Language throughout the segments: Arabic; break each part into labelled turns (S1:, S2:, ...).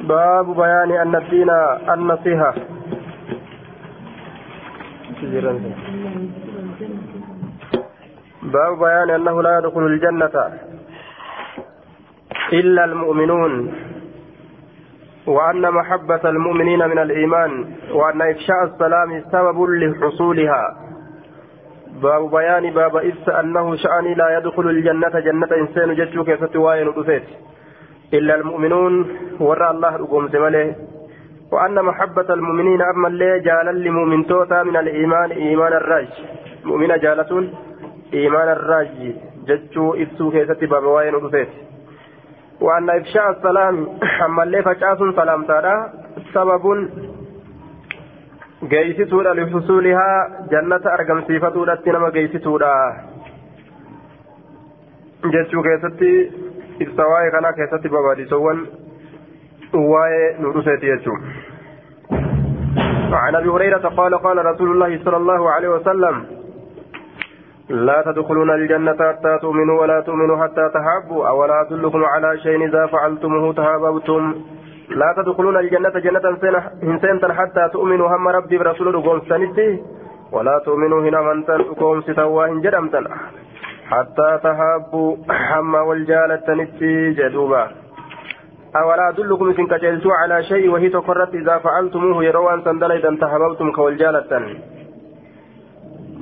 S1: باب بيان أن الدين النصيحة. باب بيان أنه لا يدخل الجنة إلا المؤمنون وأن محبة المؤمنين من الإيمان وأن إفشاء السلام سبب لحصولها. باب بيان باب إس أنه شأني لا يدخل الجنة jannata hin seenan jechuu إلا المؤمنون ورى الله رقوم زمله وأن محبة المؤمنين أما اللي جالا لمؤمن توتا من الإيمان إيمان الراج مؤمن جالة إيمان الراج جتشو إبسو كيست باب وين رفيت وأن إفشاء السلام أما اللي فجأة سلام ترى سبب geeysituudha lixusuulihaa jannata argamsiifatuudhatti nama geeysituudha jechuu keessatti ibsa waa'ee kanaa keessatti barbaadisowwan waa'ee nu dhufeeti jechuu عن ابي هريره قال قال رسول الله صلى الله عليه وسلم لا تدخلون الجنة حتى تؤمنوا ولا تؤمنوا حتى تحابوا أولا أدلكم على شيء إذا فعلتموه تهاببتم لا تدخلون الجنة جنة هنسنتا حتى تؤمنوا هم ربي برسول قوم سندي ولا تؤمنوا هنا من تنقوم ستوا إن جرمتا حتى تهابوا هم والجالة نتي جدوبا. أولا أدلكم إن كجلتوا على شيء وهي تقرت إذا فعلتموه يروى أن تندليدا تهببتم كوالجالة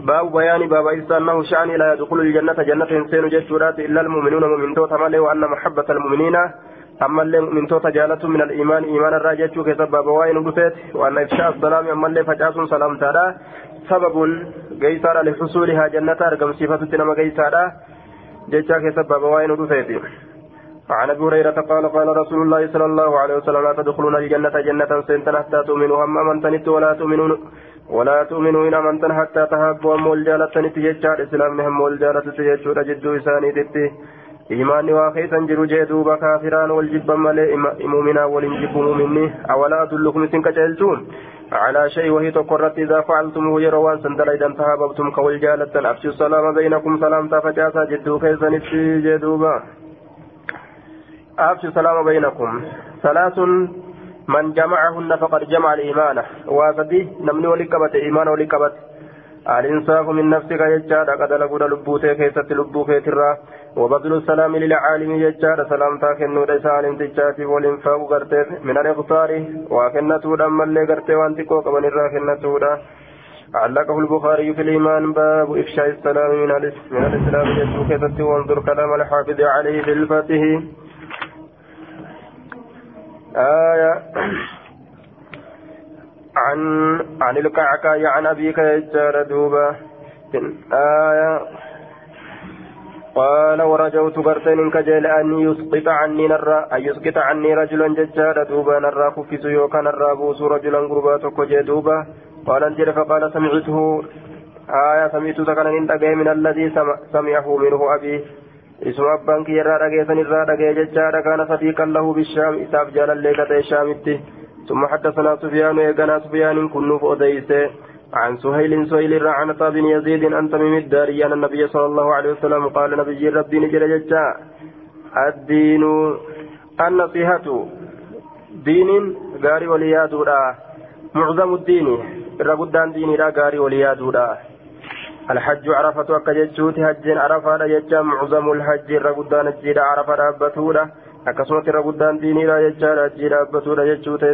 S1: باب بيان باب إيسا أنه شأن لا يدخل الجنة جنة إنسان جدورات إلا المؤمنون مؤمن توتا وأن محبة المؤمنين أما اللي من توتا جالة من الإيمان إيمان الراجع كسبب باب وين دفت وأن إفشاء السلام أما اللي فجأة سلام تارا. سبب قيسار لحصولها جنة أرقم صفة تنما قيسارا جيشا كسبب باب وين دفت عن أبي هريرة قال قال رسول الله صلى الله عليه وسلم لا تدخلون الجنة جنة سنتن حتى تؤمنوا. هم من تنت ولا تؤمنون ولا تؤمنوا إن من حتى تهابوا أم والجالة تججار إسلام هم والجالة تججار جدو إساني تتي. إيمان واخيسا جرو جيدوبا كافران والجب ملي مؤمنا والانجب مؤمني أولا أدلكم سنك جلتون على شيء وهي تقرت إذا فعلتم يروان سندل إذا تهاببتم كوالجالة أفشوا السلام بينكم سلام تفجاسا جدو كيسا نتي جدوبا أفشوا السلام بينكم ثلاث من جمعهن فقد جمع الإيمان واسدي نمني ولكبت إيمان ولكبت الإنصاف من نفسك يجار قد لقود لبوتي كيست لبو كيترا وبذل السلام للعالم يجار سلام تاكن نور سالم تجاتي والإنفاق قرتيف من الإغطار وكنته لما اللي قرتي وانتكو قبل الراكنته علقه البخاري في الإيمان باب إفشاء السلام من, من الإسلام يجو كيست وانظر كلام الحافظ عليه في الفاتح آية عن عن الكعكاء عن أبيك يجار دوبا آية قال ورجوت برتين كجل أن يسقط عني نرى أن يسقط عني رجلا ججار دوبا نرى خفيس يوكا نرى بوس رجلا قربات كجي دوبا قال انجل فقال سمعته آية سمعت تكن من الذي سمعه منه أبي isuma abbaan kiyyarraa dhageessan irraa dhagee jechaadha kaana sadiiqan lahu bishaam isaaf jaalallee gatee shaamitti ثم حدثنا سفيان ويقنا سفيان كنوف أديسة. عن سهيل سهيل عن بن يزيد أن تميم الداري أن النبي صلى الله عليه وسلم قال نبي ربي نجل ججا. الدين النصيحة. دين غاري وليادودا معظم الدين. الرقدان ديني لا غاري وليادودا الحج عرفة أكجتشوت حج عرفة يجا معظم الحج الرقدان الجيد عرفة أبتولا akkasumatti irra guddaan diiniidha jechaadha ajjii dhaabbatudha jechuute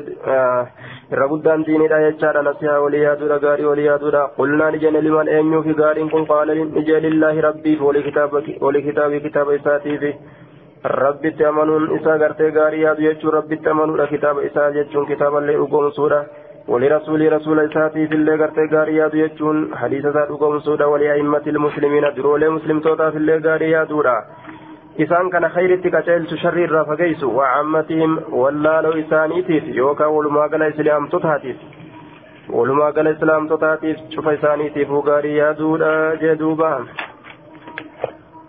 S1: irra guddaan diiniidha jechaadha nasihaa walii yaaduudha gaarii walii yaaduudha qulnaan ijenne liman eenyuufi gaariin kun qaala ije lillaahi rabbiif walii kitaabii kitaaba isaatiifi rabbitti amanuun isaa gartee gaarii yaadu jechuun rabbitti amanuudha kitaaba isaa jechuun kitaaballee dhugoomsuudha ولرسول رسول إساتي في اللي قرتي قاري يادو يجون حديث ذات قوم سودا ولأئمة المسلمين درولي مسلم توتا في اللي قاري يادورا إسان خير التكاتيل تشري الرافقيس وعامتهم واللالو إسانيتيف يوكا ولما قال إسلام تطهاتيف ولما قال إسلام تطهاتيف شوف إسانيتيف وقاري يادورا جدوبا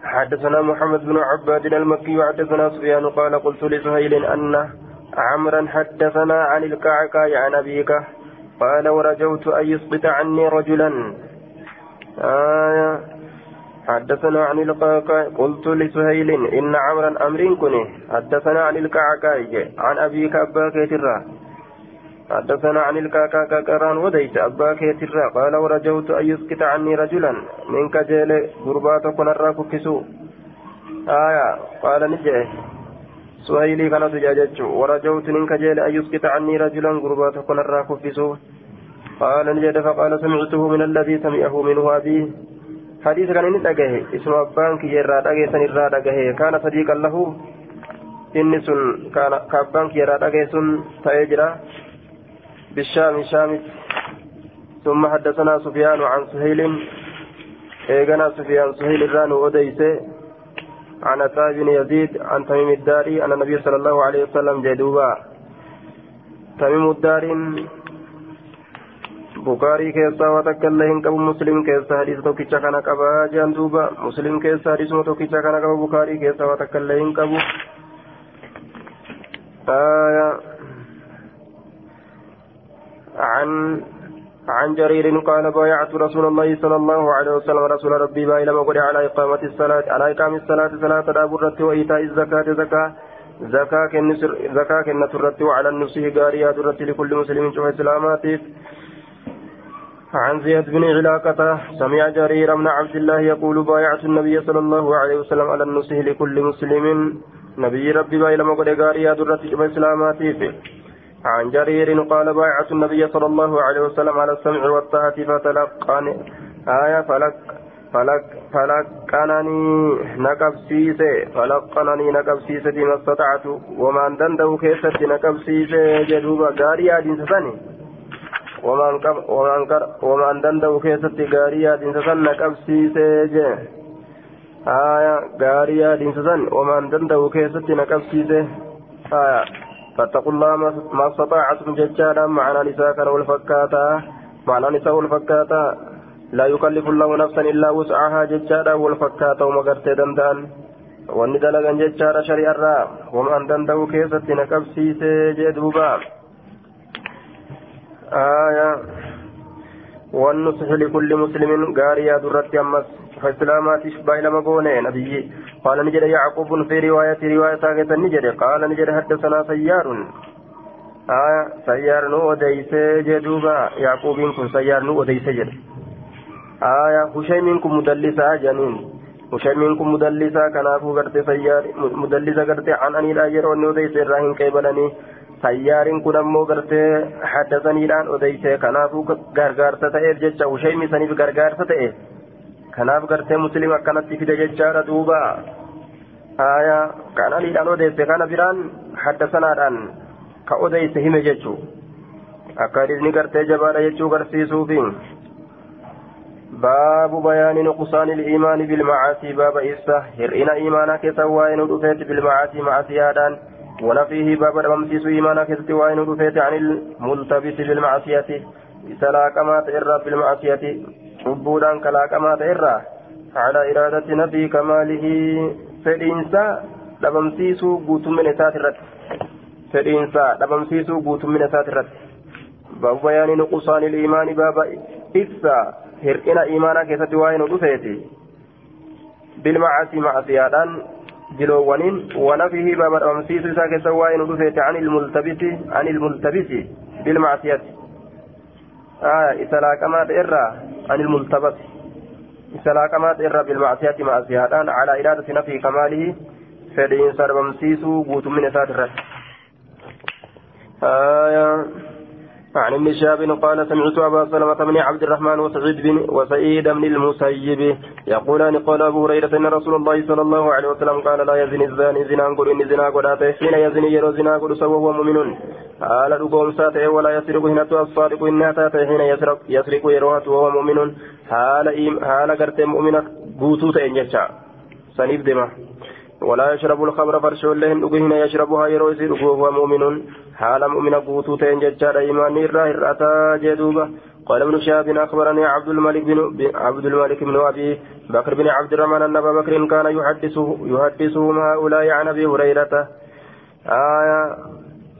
S1: حدثنا محمد بن عباد المكي وحدثنا سفيان قال قلت لسهيل أن عمرا حدثنا عن الكعكاء عن أبيك قال ورجوت أن يسقط عني رجلا آية حدثنا عن القعقاع قلت لسهيل إن عمرا أمر كنه حدثنا عن القعقاع عن أبيك أباك ترى حدثنا عن الكاكا كاكران وديت أباك ترى قال ورجوت أن يسكت عني رجلا. من كجيل غرباتك نرى كسو آية. قال نجئ. سهيلي كانت جاجتش ورجوت من كجيل أن يسكت عني رجلا غرباتك نرى كسو قال نجد فقال سمعته من الذي سمعه منه أبيه حديث كان إن أجاه اسم أبان كي يرى أجاه سن يرى كان صديقا له إن سن كان كأبان يرى أجاه سن تأجرا بالشام شام ثم حدثنا سفيان عن سهيل إيغنا سفيان سهيل الران وديسه عن عطاء بن يزيد عن تميم الداري أن النبي صلى الله عليه وسلم جدوبا تميم الداري bukaarii keessaa waa takka illee hin qabu muslim keessaa hadiisa tokkicha kana qaba jaan duuba. Muslim keessaa hadiisuma tokkicha kana qaba bukaarii keessaa waa takka illee hin qabu. عن عن جرير قال بايعت رسول الله صلى الله عليه وسلم رسول ربي باي لما قل على إقامة الصلاة على إقام الصلاة صلاة الأبرة وإيتاء الزكاة زكاة زكاة كالنسر زكاة كالنسر وعلى النصح قاريات الرت لكل مسلم شوف إسلاماتك عن زياد بن علاقة سمع جرير بن عبد الله يقول بايعت النبي صلى الله عليه وسلم على النصح لكل مسلم. نبي ربي باي لما الرت شوف إسلاماتك عن جرير قال بايعت النبي صلى الله عليه وسلم على السمع والطاعة فتلقاني. آية فلق فلق فلقنني نقبسيسي فلقنني نقبسيسي ما استطعت. وما دنده كيست نقبسيسي جدوبا غاري آدين سسني ومن كم ومن كر ومن دنده كيست غاري آدين سسن نقبسيسي جي آية غاري آدين سسن ومن دنده كيست نقبسيسي آية فاتقوا الله ما استطاعتم ججالا معنى نساء كان والفكاتا. معنى نساء والفكاتا. لا يكلف الله نفسا إلا وسعها ججالا والفكاتا وما قرت دندان. wanni dalagan jechaadha shari'arraa wamaan danda'u keessatti na qabsiisee aya والنصح لكل مسلم غاريا درت أمس. فإسلامات بايل مقونة نبي. قال نجد يعقوب في رواية رواية ساقة نجد. قال نجد حدثنا سيار. آية سيار نو وديس جدوبا. يعقوب كن سيار نو وديس جد. آية هشيم كن مدلسة جنين هشيم كن مدلسة كنافو قرت سيار. مدلسة قرت عن أني لا يرون نو ديس الراهن كيبلني. sayyaariin kun ammoo gartee haddasaniidhaan odeyse kanaafuu gargaarsa ta'eef jecha ushaymi saniif gargaarsa ta'e kanaaf gartee muslim akkanatti fide jechaadha duuba aya kan aliidhaan odeyse kana biraan haddasanaadhaan ka odeyse hime jechuu akka hadisni gartee jabaadha jechuu garsiisuufi باب بيان نقصان الإيمان بالمعاصي باب إسا هرئنا إيمانا كسوائن ودفت بالمعاصي معصيادان ونفيه باب الممسيس إيمانا كست وين رفيت عن الملتبس بالمعصية. سلاكما تئرى بالمعصية. عبودان كلاكما تئرى على إرادة نبي كماله. فالإنساء دبمسيس قوت من إسات الرد. فالإنساء دبمسيس قوت من إسات الرد. باب بيان نقصان الإيمان باب إفسا. هرئنا إيمانا كست وين رفيت. بالمعاصي معصيادان. جلوانين ونفيه باب الأمسيس ساك سواين رفيت عن الملتبس عن الملتبس بالمعصية. آه إسلاكمات إرى عن الملتبس. إسلاكمات إرى بالمعصية معصية على إرادة نفي كماله فدين سربمسيس قوت من إسات الرد آه عن ابن شهاب قال سمعت أبا سلمة بن عبد الرحمن وسعيد بن وسعيد بن المسيب يقولان قال أبو هريرة إن رسول الله صلى الله عليه وسلم قال لا يزني الزاني زنا قل ان زنا قل حين يزني يرو زنا قل وهو مؤمن. قال رقوم ساته ولا يسرق هنا الصادق انها تاته حين يسرق يسرق يروها وهو مؤمن. حال حال قرت مؤمنة قوتو تنجشا سنيف دمه ولا يشرب الخمر فرش لهم أجهنا يشربها يروي وهو مؤمن حال مؤمن قوتو تنججار إيمان الراه أتى جدوبة. قال ابن شهاب أخبرني عبد الملك بن عبد الملك بن أبي بكر بن عبد الرحمن أن أبا بكر كان يحدثه يحدثهم هؤلاء عن أبي هريرة. آية.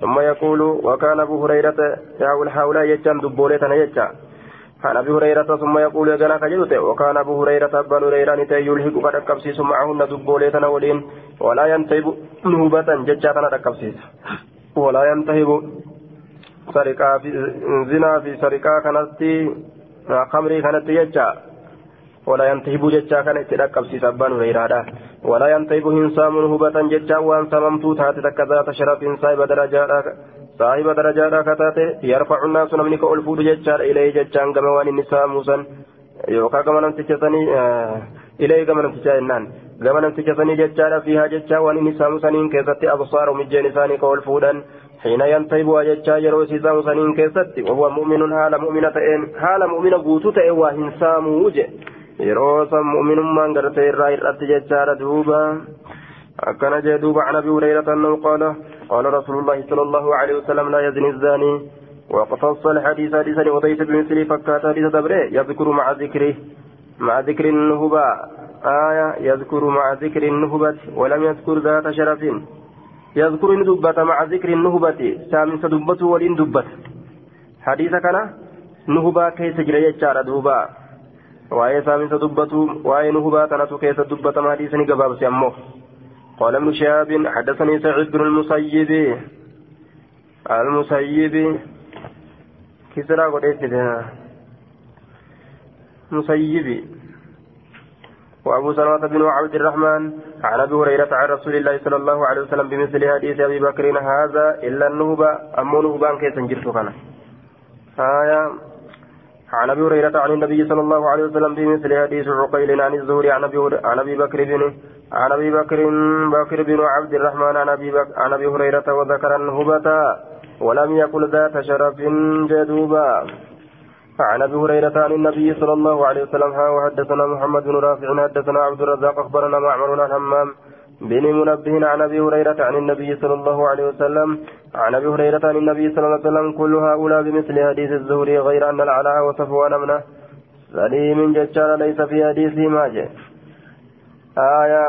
S1: ثم يقول وكان أبو هريرة يقول هؤلاء يجان دبولة يجان. عن أبي هريرة ثم يقول يا كجلت وكان أبو هريرة ابا هريرة يلحق قد أكبسيس معهن دبوليتنا ولين ولا ينتهب نهبة ججاتنا تكبسيس ولا ينتهب سرقا في زنا في سرقا كانت خمري كانت يجا ولا ينتهب ججا كانت تكبسيس ابا هريرة ولا ينتهب هنسام نهبة ججا وأن سممت تاتي تكذات شرف صاحب درجات صاحب درجات كتاته يرفع الناس نمنك ألفود ججار إليه ججان كما وان النساء موسى يوكا كما نمتجسني إليه كما نمتجسنان كما نمتجسني ججار فيها ججا وان النساء موسى كيستي أبصار مجين ثاني كألفودا حين ينتهب وججا يرو سيسا موسى كيستي. وهو مؤمن حال مؤمنة حال مؤمنة قوتو تأي وهن ساموجه yeroo san mu'minummaan gartee irraa hir'atti jechaadha duuba akkana jee duuba an abi hurayrata annahu qaala قال رسول الله صلى الله عليه وسلم لا يزني الزاني. وقصص الحديث حديث لأضيف بمثل فكات حديث دبره. يذكر مع ذكره. مع ذكر النهبة آية. يذكر مع ذكر النهبة. ولم يذكر ذات شرف. يذكر ندبة مع ذكر النهبة. سامن سدبته ولين دبت حديث كان نهبة كيس جري يجار دوبا waa'ee saaminsa dubbatu waa'ee nuhubaa kanatu keessa dubbatama hadiisni gabaabse ammoo قال ابن شهاب حدثني سعيد بن المسيب. المسيب. كسرى قديت مسيب. وابو سلمة بن عبد الرحمن عن أبي هريرة عن رسول الله صلى الله عليه وسلم بمثل حديث أبي بكر هذا إلا النهبة امو نهبان كيس جرت كان آية. عن أبي هريرة عن النبي صلى الله عليه وسلم بمثل حديث عقيل عن الزهري عن أبي بكر بن عن أبي بكر بكر بن عبد الرحمن عن أبي عن أبي هريرة وذكر النهبة ولم يقل ذات شرف جدوبا. عن أبي هريرة عن النبي صلى الله عليه وسلم وحدثنا محمد بن رافع حدثنا عبد الرزاق أخبرنا معمر عن همام بن منبه عن أبي هريرة عن النبي صلى الله عليه وسلم. عن أبي هريرة عن النبي صلى الله عليه وسلم كل هؤلاء بمثل حديث الزهري غير أن العلاء وصفوان منه سليم ججال ليس في حديثه ما جاء. آية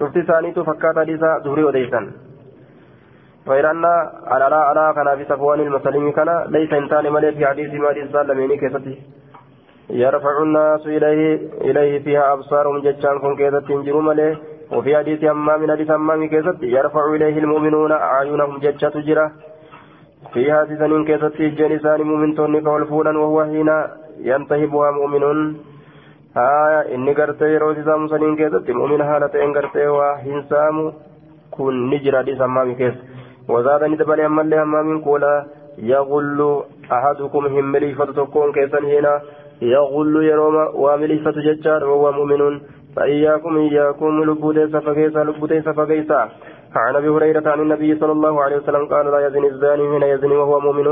S1: شفت ثانيت فكات حديثا زهري وديسا غير أن على لا على كان في صفوان المسلم كان ليس إنسان ملك في حديث ما حديث سلميني كيستي يرفع الناس إليه إليه فيها أبصارهم جتشان كن كيست تنجر مليه وفي حديث أمام حديث أمام كيست يرفع إليه المؤمنون أعينهم جتشة تجرة في هذه سنين كيست جنسان مؤمن تونك والفولا وهو حين ينتهبها مؤمنون. Haa inni gartee yeroo si saamu saniin keessatti mu'mina haala ta'een gartee waa hin saamu kun ni jira dhiisa hammaami keessa wazaadani dabalee ammallee hammaamiin kuula yaqullu ahadukum hin miliifatu tokkoon keessan hiina yaqullu yeroo waa miliifatu jechaadha waa mu'minuun فإياكم إياكم لبودي سفكيسا لبودي سفكيسا عن أبي هريرة عن النبي صلى الله عليه وسلم قال لا يزني الزاني حين يزني وهو مؤمن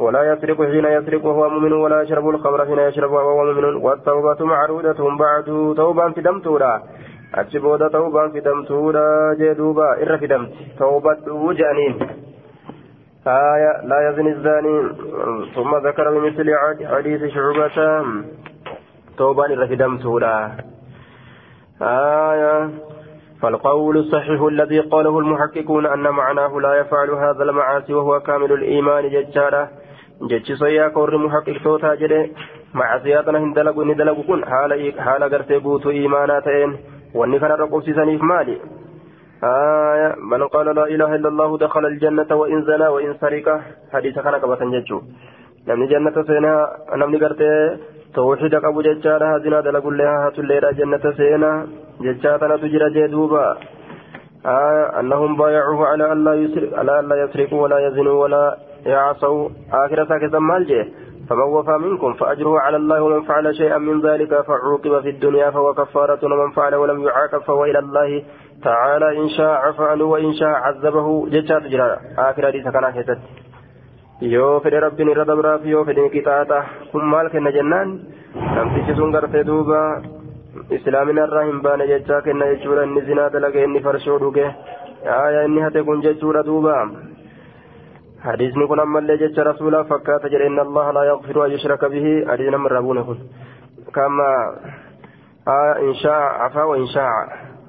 S1: ولا يسرق حين يسرق وهو مؤمن ولا يشرب الخمر حين يشرب وهو مؤمن. والتوبة معروده بعد توبا في دمتورا achi booda ta'uubaan fidamtuudha jee duuba irra fidamti ta'ubadhu jedhaniin آية لا يزني الزاني. ثم ذكر بمثل حديث شعبة. توبان الرفدم سودا آية فالقول الصحيح الذي قاله المحققون أن معناه لا يفعل هذا المعاصي وهو كامل الإيمان ججارة جج صيا كور محقق توتا جده معصياتنا هندلق ندلق كن. حال حال غرتي بوتو إيماناتين واني كان رقم سيسانيف مالي. آية. من قال لا إله إلا الله دخل الجنة وإن زنى وإن سرق. حديث كان كبتا ججو. نمني جنة سينا نمني غرتي توحيد قبو ججارة هزنا دلق لها هاتو جنة سينا. ججاتنا تجرى جدوبا آه أنهم بايعوه على أن لا يسرق على يسرقوا ولا يزنوا ولا يعصوا. آخرة كذا مالجه فمن وفى منكم فأجره على الله ومن فعل شيئا من ذلك فعوقب في الدنيا فهو كفارة ومن فعل ولم يعاقب فهو إلى الله تعالى. إن شاء عفى عنه وإن شاء عذبه. ججات جرى آخر حديث كان كتت yoo fedhe rabbiin irra dabraa fi yoo fedhe qixaaxa kun maal kenna jennaan namtichi sun gartee duuba islaamina irraa hin baane jechaa kenna jechuudha inni zinaa dalage inni farshoo dhuge aayaa inni hate kun jechuudha duuba حديثني كن أما اللي جت رسولا فكات جل إن الله لا يغفر أن يشرك به حديث نمر ربونه كن كما آه إن شاء عفا وإن شاء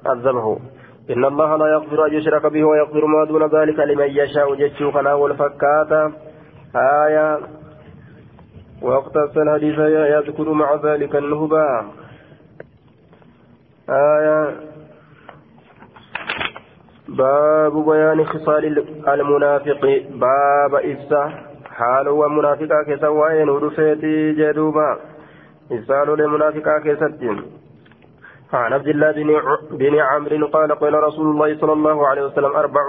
S1: عذبه إن الله لا يغفر أن يشرك به ويغفر ما دون ذلك لمن يشاء جتشو كنا والفكات آية. واقتص الحديث يذكر مع ذلك النهبة. آية. باب بيان خصال المنافق. باب إفسا. حال ومنافقا كيسا وين ودفيتي جدوبا. إفسال لمنافقا كيستين عن عبد الله بن عمرو قال قال رسول الله صلى الله عليه وسلم أربع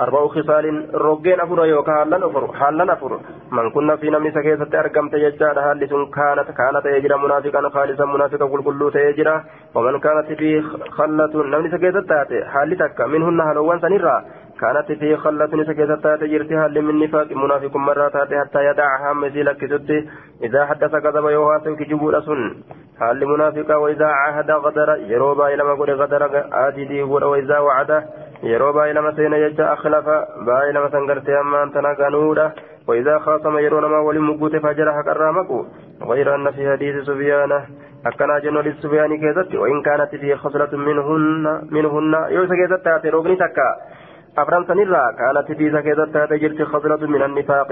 S1: أربع خصال رجين أفر يوكا حالا أفر حالا أفر من كنا في نمي سكيسة أرقم تيجاد هالس كانت كانت يجرى منافقا خالصا منافقا كل كل تيجرى ومن كانت في خلة نمي سكيسة تاتي حالتك منهن هلوان سنرى كانت في خلة سكيسة تاتي جرتها من نفاق منافق مرة تاتي حتى يدعها مثلك ستي إذا حدث كذب يوهاتك جبول سن حال منافقا وإذا عاهد غدر يروبا إلى ما قل غدر آدي وإذا وعد yeroo baay'ee lama seena jecha akhlafa baay'ee lama san gartee ammaan tana ganuudha وإذا خاصم يرون ما ولي مقوت فجر حق الرامق غير أن في حديث سفيان أكنا جنو للسفيان كيزت وإن كانت فيه خصلة منهن منهن يوسى كيزت تاتي روغني تكا أفران سنرا كانت في كيزت تاتي جرت خصلة من النفاق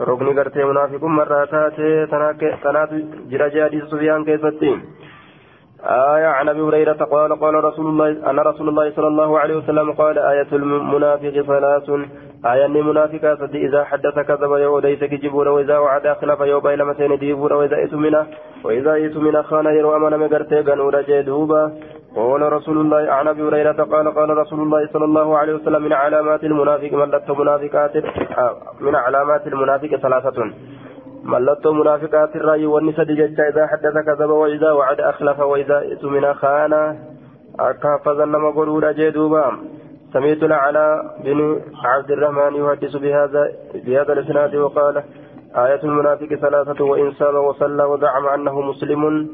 S1: روغني قرتي منافق مرة تاتي جرى حديث سفيان كيزتين آية عن أبي هريرة قال قال رسول الله أن رسول الله صلى الله عليه وسلم قال آية المنافق ثلاث آية المنافق صد إذا حدث كذب يوديس كجبور وإذا وعد خلف يوبا إلى متين ديبور وإذا إتمنى وإذا إتمنى خان يرو أمن مقرتي قنور جدوبا قال رسول الله عن أبي هريرة قال قال رسول الله صلى الله عليه وسلم من علامات المنافق من منافقات من علامات المنافق ثلاثة. ملتو منافقات الرأي والنساء ججا إذا حدث كذب وإذا وعد أخلف وإذا ائتمن خان أكافز لما قلوا جدوبا سمعت العلاء بن عبد الرحمن يحدث بهذا بهذا الإسناد وقال آية المنافق ثلاثة وإن سام وصلى وزعم أنه مسلم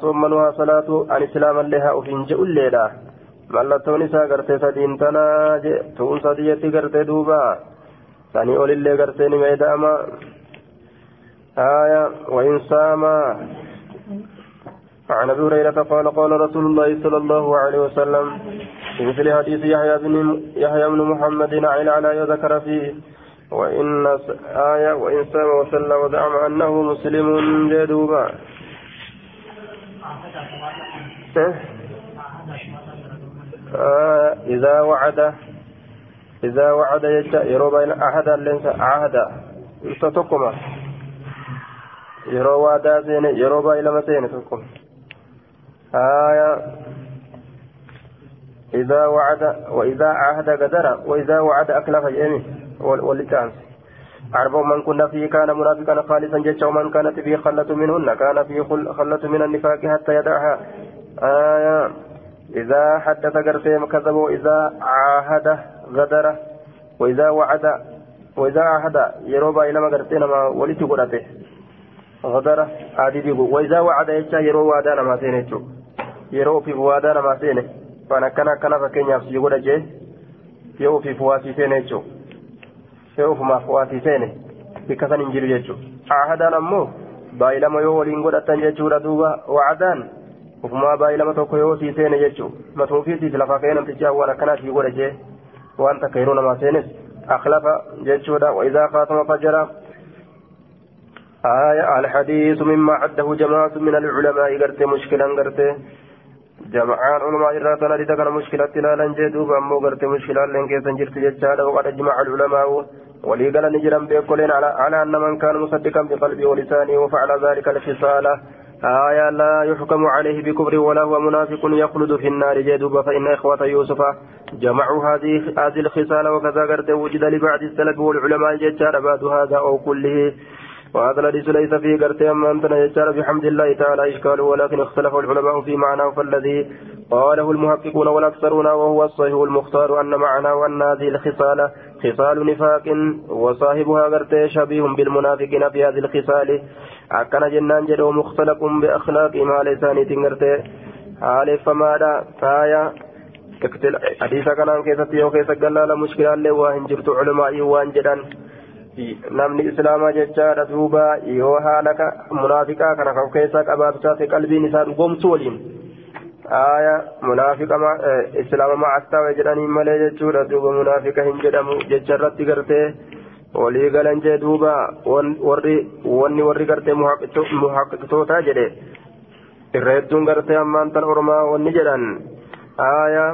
S1: ثم منها صلاة عن إسلام لها أفنج الليلة ملتو نساء قرتي سدين تنا تون صديتي قرتي دوبا ثاني أولي اللي قرتي نميداما آية وإن سام عن أبي هريرة قال قال رسول الله صلى الله عليه وسلم في مثل حديث يحيى بن يحيى بن محمد عن على ذكر فيه وإن آية وإن سام وصلى وزعم أنه مسلم جدوبا. آه إذا وعد إذا وعد يروى أحد ليس عهد تتقما yeroo waadaa seene yeroo baay'ee lama seene tokko. آية إذا وعد وإذا عهد قدر وإذا وعد أكلف يمي واللتانس عرب من كنا فيه كان منافقا خالصا جدا ومن كانت فيه خلة منهن كان فيه خلة من النفاق حتى يدعها آية إذا حدث قرتهم كذب وإذا عاهد غدر وإذا وعد وإذا عاهد يروبا إلى ما قرتين ما ولت قرته غدر عادي ديبو وإذا وعد يجا يرو وادا نما سينه جو يرو في وادا نما سينه فانا كان كان فكين يفسي يقول جي يو في فواتي سينه جو يو فما فواتي سينه بكثن انجيل جيجو عهدا نمو بايلما يو ولين godhatan jechuudha duuba wacdaan ufumaa baay'ilama tokko yoo sii seene jechuu matuufiitiif lafa ka'ee namtichi waan akkanaa sii godha jee waan takka yeroo namaa seenes akhlafa jechuudha waidaa kaatama fajara آية الحديث مما عده جماعة من العلماء قرت مشكلا قرت جماعة علماء الراتنا لتكن مشكلة لا لنجدوب أمو قرت مشكلة لن كيف جرت جتشادا وقد أجمع العلماء. ولي قال نجرا بيقولين على, على أن من كان مصدقا بقلبه ولسانه وفعل ذلك الخصالة آية لا يحكم عليه بكبر ولا هو منافق يخلد في النار جدوب فإن إخوة يوسف جمعوا هذه هذه الخصال وكذا قرت وجد لبعض السلف والعلماء جتشادا بعد هذا أو كله. وهذا الحديث ليس فيه قرتي أما أنتنا يجار بحمد الله تعالى إشكال ولكن اختلف العلماء في معناه فالذي قاله المحققون والأكثرون وهو الصحيح المختار أن معناه أن هذه الخصال خصال نفاق وصاحبها قرتي شبيه بالمنافقين في هذه الخصال. أكن جنان جدو مختلف بأخلاق ما لساني تنقرتي حال فماذا فايا. حديث كان كيف تيو كيف قال مشكلة اللي وان جبت علماء وأن جدان. Namni islaamaa jechaadha duuba yoo haala munaafiqaa kana kan keessaa qabaatu qalbiin isaa dhugoomsu waliin aya munaafiqa islaama macastaawe jedhanii malee jechuudha duuba munaafiqa hin jedhamu jecha irratti gartee walii galan jee duuba wanni warri gartee muhaqiqtootaa jedhe irra hedduun gartee ammaan ormaa wanni jedhan aayaa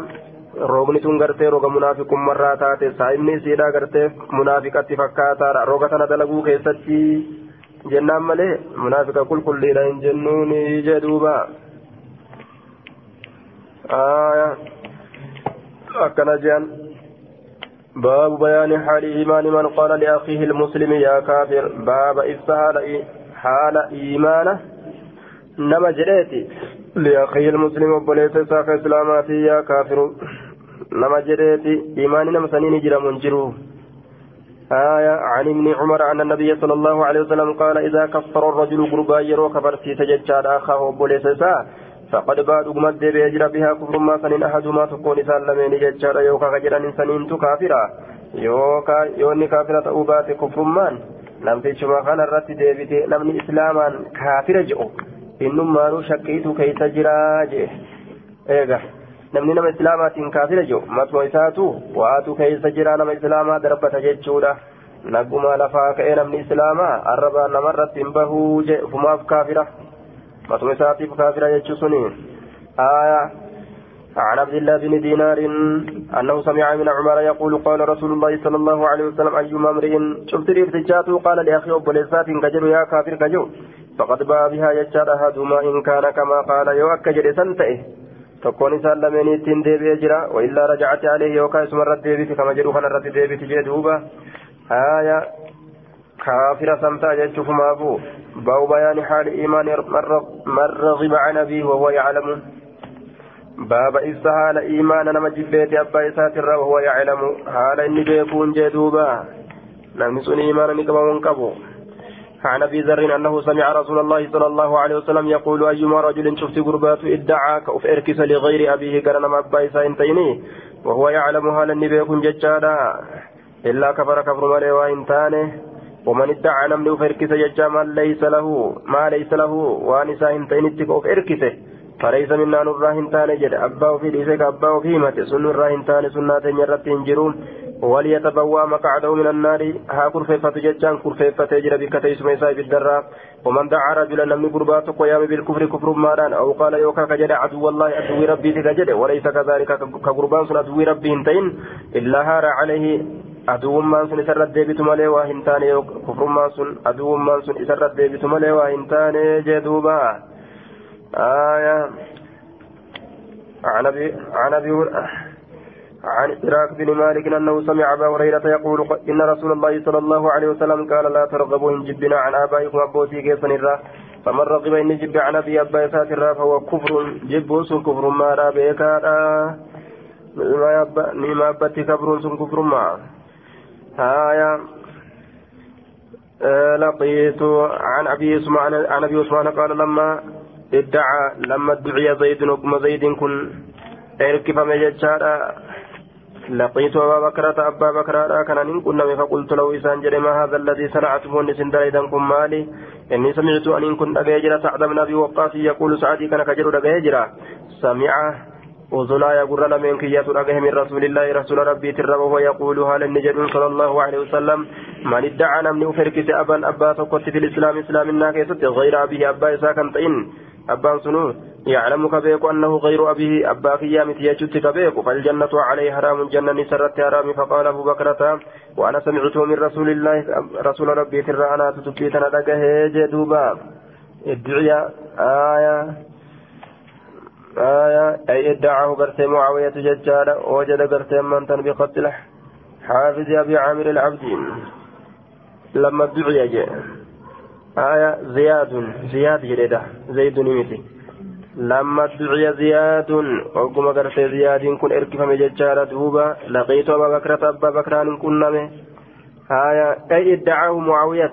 S1: roogni tun gartee roga munaafiqummarraa taate saa'imni isiidhaa gartee munaafiqatti fakkaataadha roga tana dalaguu keessatti jennaan malee munaafiqa qulqulliidha hin jennuun jee duuba aayaa akkana jean باب بيان حال إيمان من قال لأخيه المسلم يا كافر باب إفسها حال إيمانه نما جريتي لأخيه المسلم وبليت ساق إسلاماتي يا كافر. نما جريتي. إيمان نما سنين جرى منجرو. آية عن ابن عمر أن النبي صلى الله عليه وسلم قال إذا كفر الرجل قربا يرو كفرتي تججاد أخاه وبليت ساق فقد بعد قمت بيجرى بها كفر ما سنين أحدهما تكون سلمين ججارا يوكا غجران سنين كافرا. يوكا يوني كافرة أوبات كفر مان. namtichuma kana irratti deebite namni islaamaan kaafira jedhu innummaanuu shakkiitu keeysa jiraa jee eega namni nama islaamaatiin kaafira jedhu matuma isaatu waatu keeysa jira nama islaamaa darbata jechuudha naguma lafaa ka'ee namni islaamaa arrabaa namarratti hin bahuu jee ufumaaf kaafira مطمئ ساتيف كافر يجسني آية عن عبد الله بن دينار أنه سمع من عمر يقول قال رسول الله صلى الله عليه وسلم أيما امرئ شفت الارتجاته قال لأخي أبو لسات كجر يا كافر كجو فقد باع بها يجار أحدهما إن كان كما قال يوكا جر سنتئه تكون سلمين تين ديبي جرا وإلا رجعت عليه يوكا اسم الرد ديبي كما جرو خنا الرد ديبي تجدوبا آية كافر سمتا جتشوف مافو باو بيان حال إيمان من رغب عن أبيه وهو يعلم باب إستهال إيمان نما جبيت أبا إسات وهو يعلم. حال إني بيكون جدوبا نمس إيمان نكما منكبو عن أبي ذر أنه سمع رسول الله صلى الله عليه وسلم يقول أيما رجل شفت قربات ادعى كأف إركس لغير أبيه كرنما أبا إسائنتيني وهو يعلم حال إني بيكون ججادا. إلا كفر كفر مالي وإن تانه ومن ادعى نمني فركس يجا ما ليس له ما ليس له. وانسا انتين اتقوا فركسه فليس منا نراه انتان جد. أباه في ليسك أباه في مت سن نراه انتان سنات يرت جرون وليتبوى مقعده من النار. ها كرفيفة ججان كرفيفة يجرى بك تيسم يساي بالدراء ومن دعا رجلا نمني قربات قيام بالكفر كفر ماران. أو قال يوكا كجد عدو الله عدو ربي تكجد وليس كذلك كقربان سن عدو ربي انتين. إلا هار عليه aduwwummaan sun isarratti deebitu malee waa hin taane kufrummaan sun aduwwummaan sun isarratti deebitu malee waa hin taane jee duuba آية عن أبي عن أبي عن إراك بن مالك أنه سمع أبا هريرة يقول إن رسول الله صلى الله عليه وسلم قال لا ترغبوا إن جبنا عن آبائكم أبوتي كيسا الرا فمن رغب إن جب عن أبي أبا ساتر فهو كفر جب سن كفر ما لا بيكا نما أبتي كفر سن كفر ما. آية آه لقيت عن أبي عثمان عن أبي عثمان قال لما ادعى لما ادعي زيد وكما زيد كن اركف مججارا لقيت أبا بكرة أبا بكرة كان نكون فقلت له إسان جري ما هذا الذي صنعتموني سندريدا كن مالي إني سمعت أن كنت أجيجرا سعد بن أبي وقاص يقول سعدي كان كجر أجيجرا سمع وزنا يقول لمن كيات أجه من رسول الله رسول ربي ترى وهو يقول هل النجد صلى الله عليه وسلم من ادعى نمني فركت أبا أبا تقوت في الإسلام إسلام الناكسة غير أبيه أبا إساكن طين أبان سنو يعلم كبيك أنه غير أبيه أبا قيامة يجد كبيك فالجنة عليه حرام جنة سرت حرام فقال أبو بكرة وأنا سمعته من رسول الله رسول ربي ترى أنا تتبيتنا دقه جدوبا ادعي آية آية أي ادعاه قرتي معاوية ججارة وجد قرتي من بخط حافظ أبي عامر العبدين لما ادعي جاء آية زياد زياد جريدة زيد نمتي. لما ادعي زياد وقم قرتي زياد كن اركف مججارة دوبا. لقيت أبا بكرة أبا بكران كن آية أي ادعاه معاوية.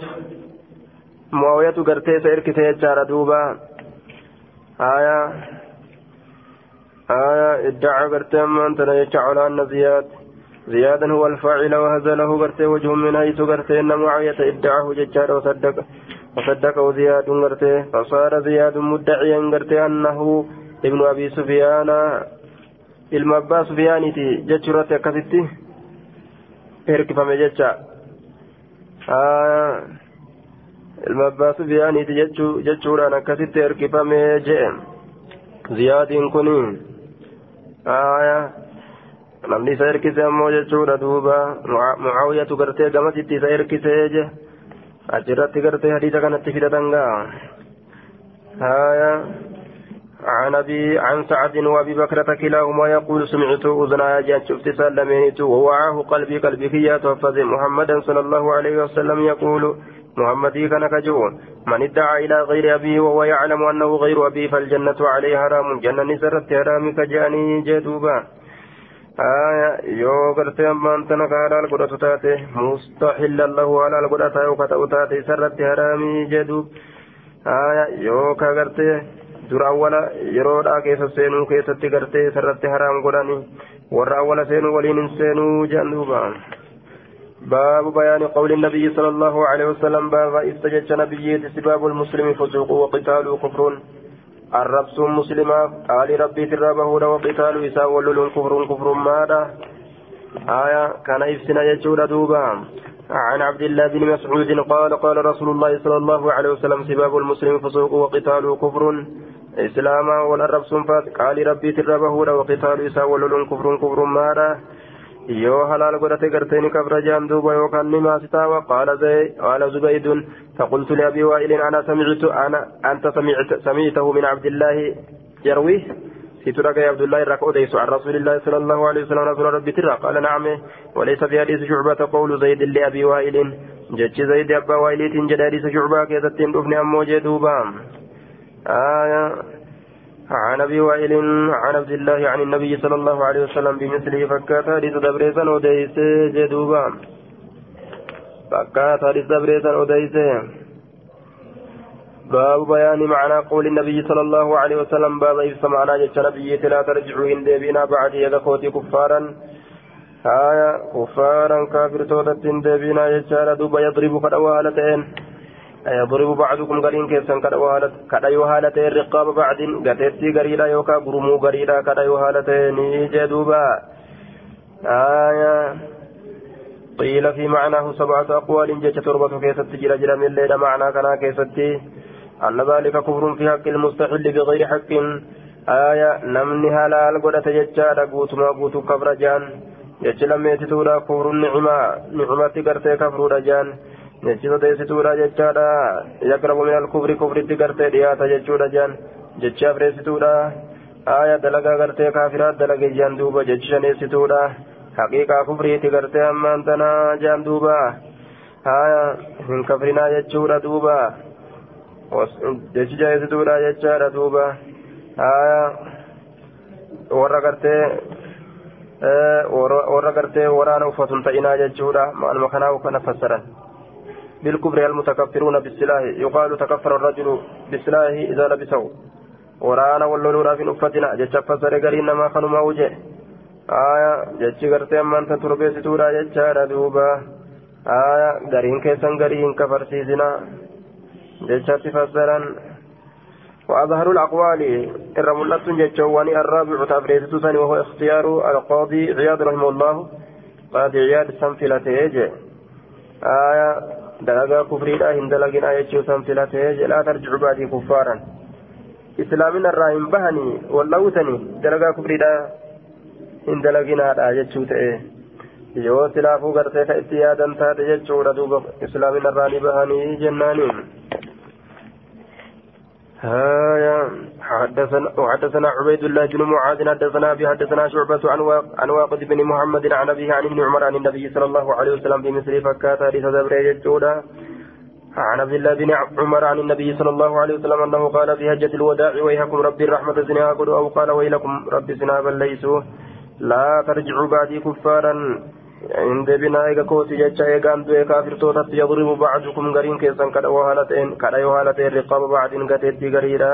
S1: معاوية قرتي سيركت يجارة دوبا. آية آية ادعى قرتي من تنجع على أن زياد زيادا هو الفاعل وهزله قرتي وجه من حيث قرتي أن معاوية ادعاه ججار وصدق. وصدقه زياد قرتي فصار زياد مدعيا قرتي أنه ابن أبي سفيان المبا سفيانتي ججرت كستي هركفم ججا ilma abbaa sufiyaaniiti jechuudhaan akkasitti erkifamee jee ziyaadiin kun namni isa erkise ammoo jechuudha duuba mucaawiyatu gartee gamasitti isa erkisee je achirratti gartee hadiisa kanatti fidatan gaa عن أبي عن سعد وأبي بكرة كلاهما يقول سمعت أذناي جاءت شفت سلمينت ووعاه قلبي قلبي كي تحفظ محمدا صلى الله عليه وسلم يقول محمدي كان كجو من ادعى إلى غير أبيه وهو يعلم أنه غير أبيه فالجنة عليه حرام جنة سرت حرام كجاني جدوبا آية يو قرتي أمان تنك حلال قدرت تاتي مستحلا له حلال قدرت يوكا تاتي سرت حرامي جدوب آية يو كغرتي awwala yeroodhaa keessa seenuu keessatti gartee sarratti haraam godhani warra awwala seenuu waliin hin seenuu jedhan duuba. باب بيان قول النبي صلى الله عليه وسلم باب استجج نبي سباب المسلم فسوق وقتال كفر الربس مسلما قال ربي ترابه وقتال إساء ولل كفر كفر ماذا آية كان إفسنا يجود دوبا. عن عبد الله بن مسعود قال قال رسول الله صلى الله عليه وسلم سباب المسلم فسوق وقتال كفر إسلاما والأرب سنفات قال ربي تربه وقتال إساء ولل كفر كفر ماذا yoo halaal godhate gartee ni kabra jaan duuba yookaan ni maasitaawa qaala zubaydun فقلت لأبي وائل أنا سمعت أنا أنت سمعت سمعته من عبد الله يرويه سترك يا عبد الله الركوديس عن رسول الله صلى الله عليه وسلم رسول ربي ترى قال نعم وليس في حديث شعبة قول زيد لأبي وائل جتش زيد أبا وائل تنجد حديث شعبة كذا تندفني أمو جدوبا آية عن أبي وائل عن عبد الله عن النبي صلى الله عليه وسلم بمثله فكات حديث دبريسا وديس جدوبا. فكات حديث دبريسا وديس. باب بيان معنى قول النبي صلى الله عليه وسلم باب إفس معنى جتش نبي لا ترجعوا إن ديبنا بعد يدكوتي كفارا. آية كفارا كافر توتت ديبنا جتش دوبا يضرب قد أوالتين يضرب بعضكم قرين كيسان كدا يوهالة الرقاب بعد قتيتي قريدا يوكا قرمو قريدا كدا يوهالة نيجي دوبا. آية قيل في معناه سبعة أقوال جيش تربة كيست جرى جرى من الليلة معنى كنا كيستي أن ذلك كفر في حق المستحل بغير حق. آية نمني هلال قد تججال قوت ما قوت كفر جان. جيش لم يتتولا كفر النعمة. نعمة قرتي كفر رجان jechi teessituudha jechaadha yaqrabu min alkufri kufritti gartee dhiyaata jechuudha jaan jechi afreessituudha aya dalagaa gartee kaafiraa dalage jaan duuba jechi shaneessituudha haqiiqaa kufriiti gartee ammaan tanaa jaan duuba aya hin kafrinaa jechuudha duuba jechi jaheessituudha jechaadha duuba aya warra gartee warra gartee waraana uffatun ta'inaa jechuudha maaluma kanaa kana fassaran بالكفر المتكفرون بالسلاح يقال تكفر الرجل بالسلاح إذا لبسه. ورانا واللولورا في نفتنا جتش فسر قرين ما خنو ما وجه. آية جتش قرتي أما أنت تربي ستورا جتش دوبا آية قرين كيسان قرين كفر سيزنا. جتش فسرا وأظهر الأقوال الرملة جتشواني الرابع تفريد سني وهو اختيار القاضي عياض رحمه الله قاضي عياض سنفلته يجي آية jechuu san filatee jedhaa tarjicu baadii kuffaaran islaamina irraa hin bahanii wallawutanii dalagaa kufriidha hin dalaginaadha jechuu ta'e yoo silaafuu gartee ka itti yaadan taate jechuudha duuba islaamina irraa ni bahanii jennaaniin هايا حدثنا وحدثنا عبيد الله بن معاذ حدثنا أبي حدثنا شعبة عن عن واقد بن محمد عن أبيه عن ابن عمر عن النبي صلى الله عليه وسلم بمثل فكات حديث زبريج عن عبد الله بن عمر عن النبي صلى الله عليه وسلم أنه قال في هجة الوداع ويحكم ربي الرحمة زنا أو قال ويلكم ربي زنا بل ليسوا. لا ترجعوا بعدي كفارا. عند بناء كوتي جتشا يقام دوي كافر توتت يضرب بعضكم غرين كيسان كدا وهالتين كدا وهالتين رقاب بعض قتيت غريرا.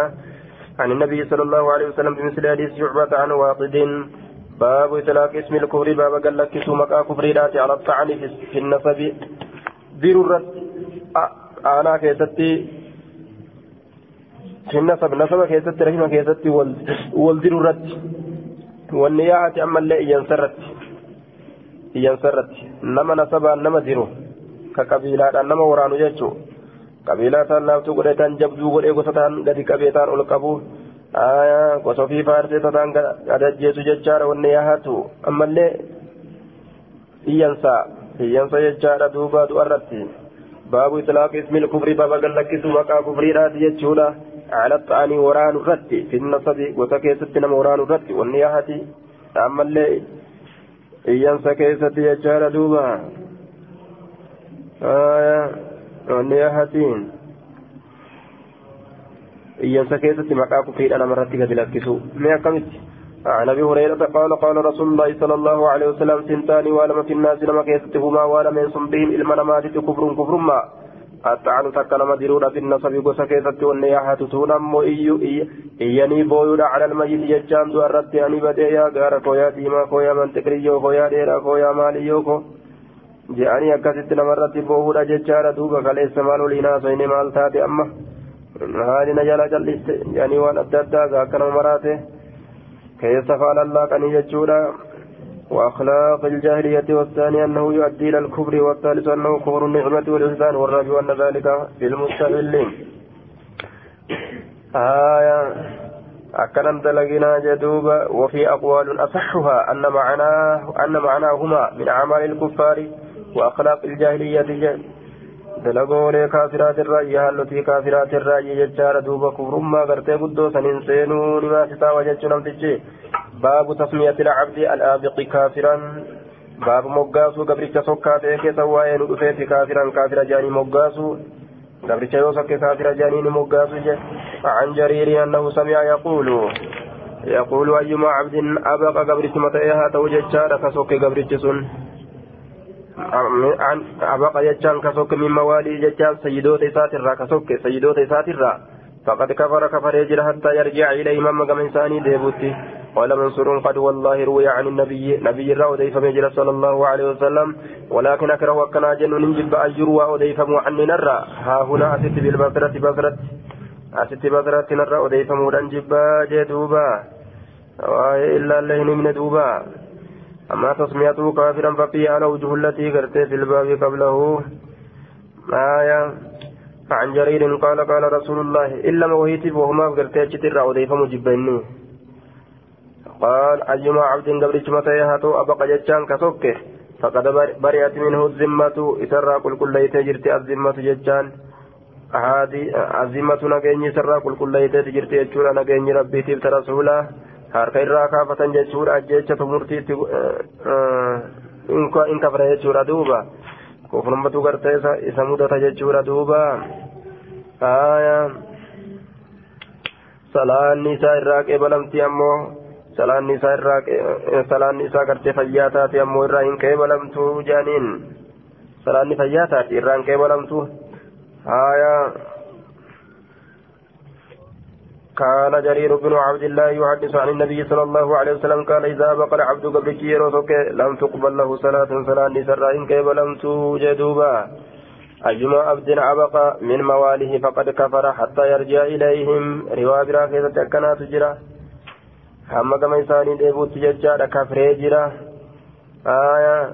S1: عن النبي صلى الله عليه وسلم بمثل حديث شعبة عن واقد. باب إطلاق اسم الكفر باب قال لك مكا كفر على الطعن في النسب ضرورة أنا كيستي. في النسب نسب كيستي رحمة كيستي والضرورة والنياحة أما اللي ينسرت. ينسرت نما نسبا نما ديرو كقبيلة أنما ورانو جتشو قبيلة نافتو قدتان جبدو قد إيقوستان قد قبيتان ألقبو آية وصفي فارسي تتان قد أجيسو جتشار والنياهاتو أما اللي إيانسا إيانسا جتشار دوبا دو أرتي باب إطلاق اسم الكفر بابا قال لك سوى كفري راتي جتشولا على الطعن وران الرد في النصب وتكيست نم وران الرد والنياحة أما اللي إيانسا كيست جتشار دوبا آية والنياحتين إيانسا كيست مقاكو في أنا مرتك بلكسو ما كمت عن ابي هريره قال قال رسول الله صلى الله عليه وسلم سنتان ولم في الناس لما كيستهما ولم ينصم بهم المنامات كفر كفر ما الطعن تكلم ديرون في النصب غوسا كيست والنياحة تونم إيو إياني بويودا على الميت يجان دو الرد أني بدي يا غار كويا ديما كويا من تكريو كويا ديرا كويا ماليو كو جاني أكاسيت نمرت بوهودا ججارة دوبا كاليس مالو لنا سيني مال تاتي أما هذه نجالا جلست يعني وان أددا ذاكنا مراته كيف فعل الله كان يجودا وأخلاق الجاهلية والثاني أنه يؤدي إلى الكفر والثالث أنه كفر النعمة والإحسان والرابع أن ذلك في المستقلين. آية. أكرم دلقنا جدوبا وفي أقوال أصحها أن معناه أن معناهما من أعمال الكفار وأخلاق الجاهلية دلقوlee kaafiraatirraa yaallotii kaafiraatirraa jechaadha duuba kufrummaa gartee guddoo saniin seenuu nimaasitaawa jechuu namtichi baabu tasmiyati baabu moggaasuu gabricha sokkaa ta'e keessa waa'ee nu dhufeeti kaafiran kaafira jaanii moggaasuu gabricha yoo sokke kaafira jaanii ni moggaasu je عن جرير أنه سمع يقول يقول أيما عبد أبقى قبرت متى توجد كسوك قبرت سن abaqa jechaan kasokke min mawaalii jechaan sayyidoota isaatirraa kasokke sayyidoota isaatirraa فقد كفر كفر يجرى حتى يرجع إليهم أما كما إنساني ديبوتي قال منصور قد والله روي عن النبي نبي الرا وديف مجرى صلى الله عليه وسلم. ولكن أكره وكنا جن ننجب يروى وديف عن نرى. ها هنا أتت بالبصرة بصرة أتت بصرة نرى وديف مودان جبا جدوبا إلا الله من دوبا. أما تسميته كافرا ففي على وجه التي قرت في الباب قبله. آية عن جرير قال قال رسول الله إلا ما وهيت وهما قرت أجتر أوديف مجبني قال أيما عبد قبل متى يهاتو أبقى جتشان كسوكه فقد برئت منه الذمة إسرى كل كل يتجرت الذمة جتشان هذه الذمة نجيني سرى كل كل يتجرت يجور نجيني ربي تبت رسوله harka irraa kaafatan jechuudha jechatu murtiitti in kafra jechuudha duuba kufrummatu gartee isa mudata jechuudha duuba aya salaanni isaa irraa qeebalamti ammoo salaanni isaa irraa salaanni isaa gartee fayyaa taate ammoo irraa hin qeebalamtu jaaniin. Salaanni fayyaa taate irraa hin qeebalamtu aya كان جرير بن عبد الله يحدث عن النبي صلى الله عليه وسلم قال إذا بقى العبد قبل كيروسك لم تقبل له صلاة صلاة نسرائن كيف لم توجدوبا أجمع عبد أبقى من مواله فقد كفر حتى يرجع إليهم روا برا كيسة كنا تجرى هم كما إنسان ديبوت ججارة كفر جرى آية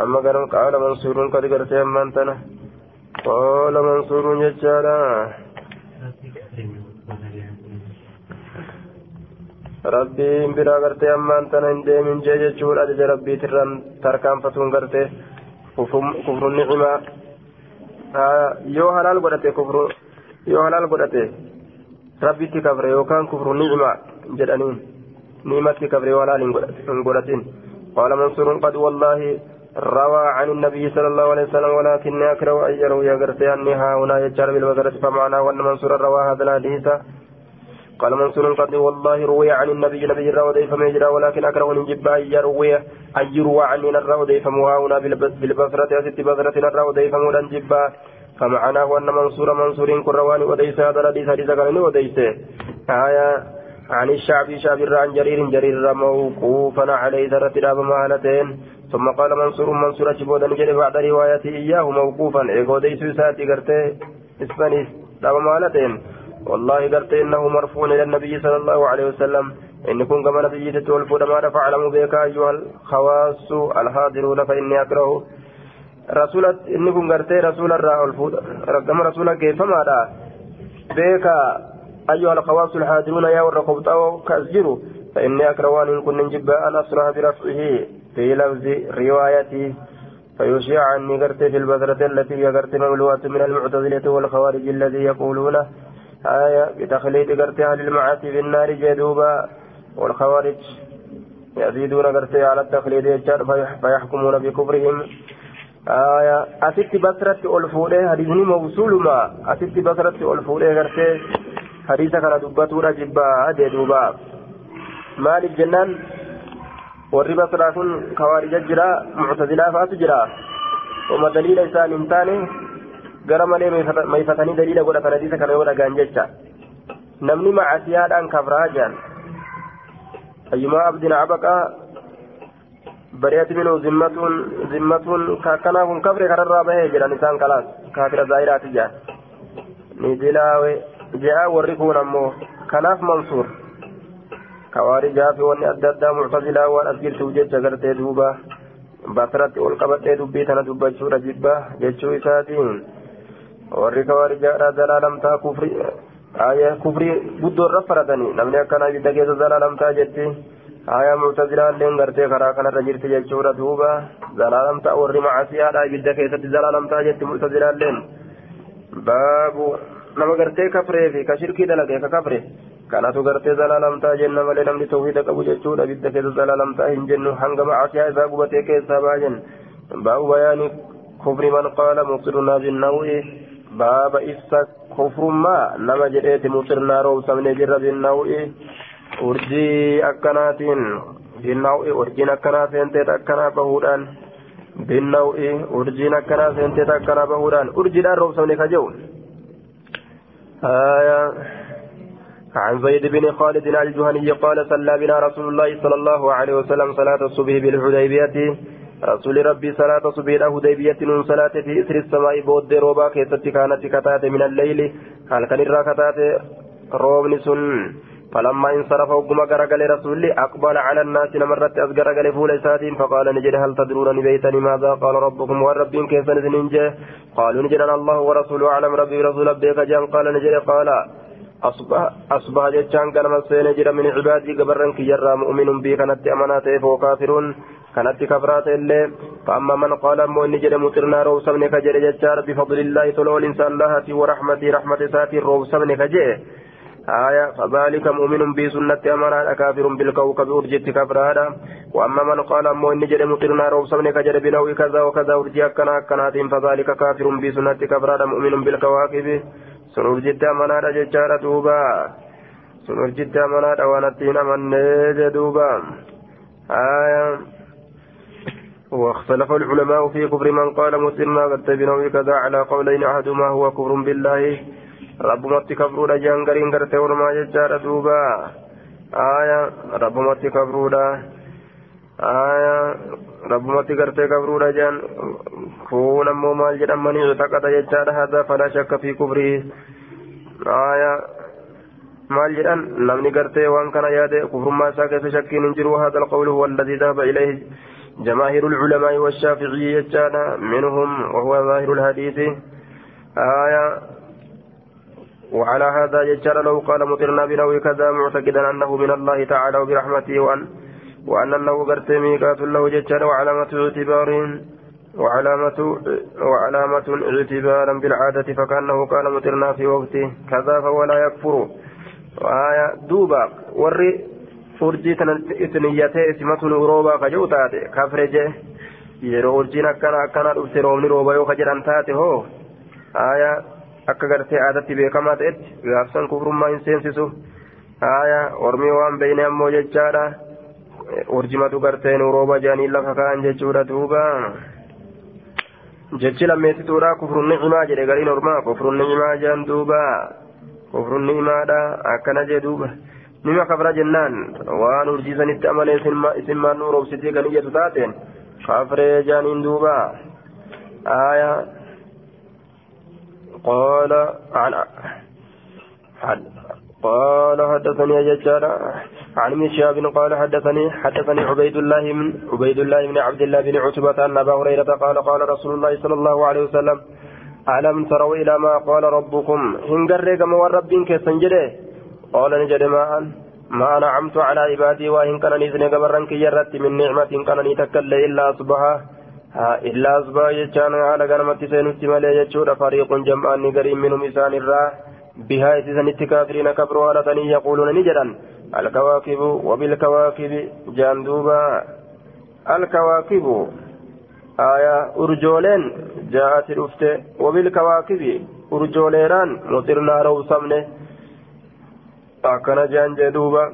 S1: أما قال منصور قد قرت أمانتنا قال منصور ججارة rabbiin biraa gartee ammaan tana hin deemin jee jechuudha ajaja rabbiitirraan tarkaanfatuun gartee kufrun ni'imaa yoo halaal godhate kufru yoo halaal godhate rabbitti kafre yookaan kufrun ni'imaa jedhaniin. Ni'imatti kafre halaal hin godhatin. قال منصور قد والله روى عن النبي صلى الله عليه وسلم ولكني أكره أن يروي قرتي أني ها هنا يجعل بالبقرة فمعناه أن منصور روى هذا الحديث قال منصور قد والله روي عن النبي نبي الرودي فمجرى ولكن أكره من جبا أن يروي أن يروى عني الرودي فمهاونا بالبصرة أست بصرة الرودي فمولا جبا فمعناه أن منصور منصور كروان وديس هذا الحديث حديث قال وديس. آية عن الشعبي شعبي عن جرير جرير موقوفا عليه ذرة داب مهالتين. ثم قال منصور منصور جبودا جري بعد روايته إياه موقوفا. إيقو ديس ساتي قرتي إسبانيس داب مهالتين. والله قلت إنه مرفوع إلى النبي صلى الله عليه وسلم. إن كن كما نبي تتولف ما فاعلموا بك أيها الخواص الحاضرون فإني أكره. Rasuula inni kun gartee rasuula irraa ol fuudha. Gama rasuula geeffamaadha. Beeka أيها الخواص الحاضرون يا ورقبت أو كأسجروا فإني أكروان إن كن جبا أن أصرح برفعه في لفظ روايتي فيشيع عني قرت في البذرة التي هي قرت مملوءة من المعتزلة والخوارج الذي يقولون آية بتخليد قرت أهل المعاصي في النار جدوبا والخوارج يزيدون قرت على التخليد فيحكمون بكفرهم آية أتت بصرة ألفولي حديثني موصول ما أتت بصرة ألفولي قرت حديث كان دبتورا جبا جدوبا مالك جنان warri basraa kun kawaarija jira muctazilaa fa'aatu jira oma daliila isaan hin taane gara malee mayfatanii daliila godhatan hadiisa kana yoo dhagaan jecha namni macasiyaadhaan kafraa jiran ayyumaa abdin abaqaa kakkanaa kun kafre kanarraa bahee jedhan isaan kalaas kaafira zaahiraati jedhan ni dilaawe je'a warri kun ammoo kanaaf mansuur kawaarijaa fi wanni adda addaa muctazilaa waan as jirtuuf jecha gartee duuba basratti ol qabadhee dubbii tana dubbachuudha jibba jechuu isaatiin warri kawaarijaadha zalaalamtaa kufri kufrii guddoorra faradanii namni akkana ibidda keessa zalaalamtaa jetti haya muctazilaalleen gartee karaa kanarra jirti jechuudha duuba zalaalamtaa warri macasiyaadha ibidda keessatti zalaalamtaa jetti muctazilaalleen baabu nama gartee kafree fi ka shirkii dalagee ka kafre kanatu gartee zalaalamtaa jenna malee namni tawhiida qabu jechuudha bidda keessa zalaalamtaa hin jennu hanga macaasiyaa isaa gubatee keessaa baajen baabu bayaani kufri man qaala muqsirunaa binnaw'i baaba ibsa kufrummaa nama jedheeti muqsirnaa roobsamne jirra binnaw'i urjii akkanaatiin binnaw'i urjiin akkanaa seenteet akkanaa bahuudhaan binnaw'i urjiin akkanaa seenteet akkanaa bahuudhaan urjiidhaan roobsamne ka jehu. عن زيد بن خالد الجهني قال صلى بنا رسول الله صلى الله عليه وسلم صلاة الصبح بالحديبية رسول ربي صلاة الصبح الحديبية من صلاة في إثر السماء بود روبا كيست كانت كتات من الليل هل كان الراكتات روبن سن فلما انصرف وقم غرغل رسول أقبل على الناس نمرت أزغرغل فول ساتين فقال نجد هل تدرون بيتني ماذا؟ قال ربكم والرب كيف نزننجه قالوا نجد الله ورسوله أعلم ربي رسول ربك جان قال نجد قال أصبح أصبح كان مسين جرى من عبادي قبرن كي يرى مؤمن بي كانت أمانات وكافر كانت كفرات اللي فأما من قال مؤمن جرى مطرنا روسا من كجرى بفضل الله تلو الإنسان لها ورحمتي رحمة ساتي روسا من كجرى آية فذلك مؤمن بسنة أمانة كافر بالكوكب أرجت كفرادا وأما من قال أمو إن جرى مطرنا روسا من كجرى بنوي كذا وكذا أرجي أكنا أكنات فذلك كافر بسنة كفرادا مؤمن بالكواكب duuba sun urjitti amanaadha waan attiin amannee je duuba آية. واختلف العلماء في كفر من قال مسلم قد بنوي كذا على قولين أحدهما هو كفر بالله قرين قرتي ورما ججار دوبا آية رب مت كفر آية رب مت قرتي كفر رجان كون أمو مال جدام من اعتقد ججار هذا فلا شك في كفره آية maal jedhan? Namni gartee waan kana yaade kufrummaa isaa keessa shakkiin hin jiru. هذا القول هو الذي ذهب إليه جماهير العلماء والشافعي يجانا منهم وهو ظاهر الحديث آية وعلى هذا يجار لو قال مطرنا بنوي كذا معتقدا أنه من الله تعالى وبرحمته وأن وأن أنه قرت ميقات له ججار وعلامة اعتبار وعلامة وعلامة اعتبارا بالعادة فكأنه قال مطرنا في وقته كذا فهو لا يكفر. وآية دوبا. isimatun roobaa ka jiru taate kafre jee yeroo urjiin akkana akkana dhufte roobni rooba yoo ka akka gartee aadatti beekamaa ta'etti gaafsan kufrummaa hin seensisu aya ormii waan beeyne ammoo jechaadha urjimatu gartee nu rooba jedhanii lafa ka'an jechuudha duuba jechi lammeessituudha kufrun ni'imaa jedhe gariin ormaa kufrun ni'imaa jedhan duuba kufrun ni'imaadha akkana jee duuba nima kafra jennaan waan urjiisanitti amane isin maan nu roobsitii kan taateen kafree jaaniin duuba aya قال عن قال حدثني ججارة عن ابن شهاب قال حدثني حدثني عبيد الله من عبيد الله بن عبد الله بن عتبة أن أبا هريرة قال قال رسول الله صلى الله عليه وسلم ألم تروا إلى ما قال ربكم؟ إن قرق ما رب كسنجده قال نجد ما ما نعمت على عبادي وإن كان نزن قبرا كي من نعمة كان نتكل إلا أصبها إلا أصبح يجان على قنمة سينت ملي يجود فريق جمعان قريب منهم إسان الراه بها إذن التكافرين كبروا على يقولون نجدا. الكواكب وبالكواكب جاندوبا. الكواكب. آية أرجولين. جاءت الأفت. وبالكواكب. أرجوليران. مطرنا روسمنه. أكن جان جدوبا.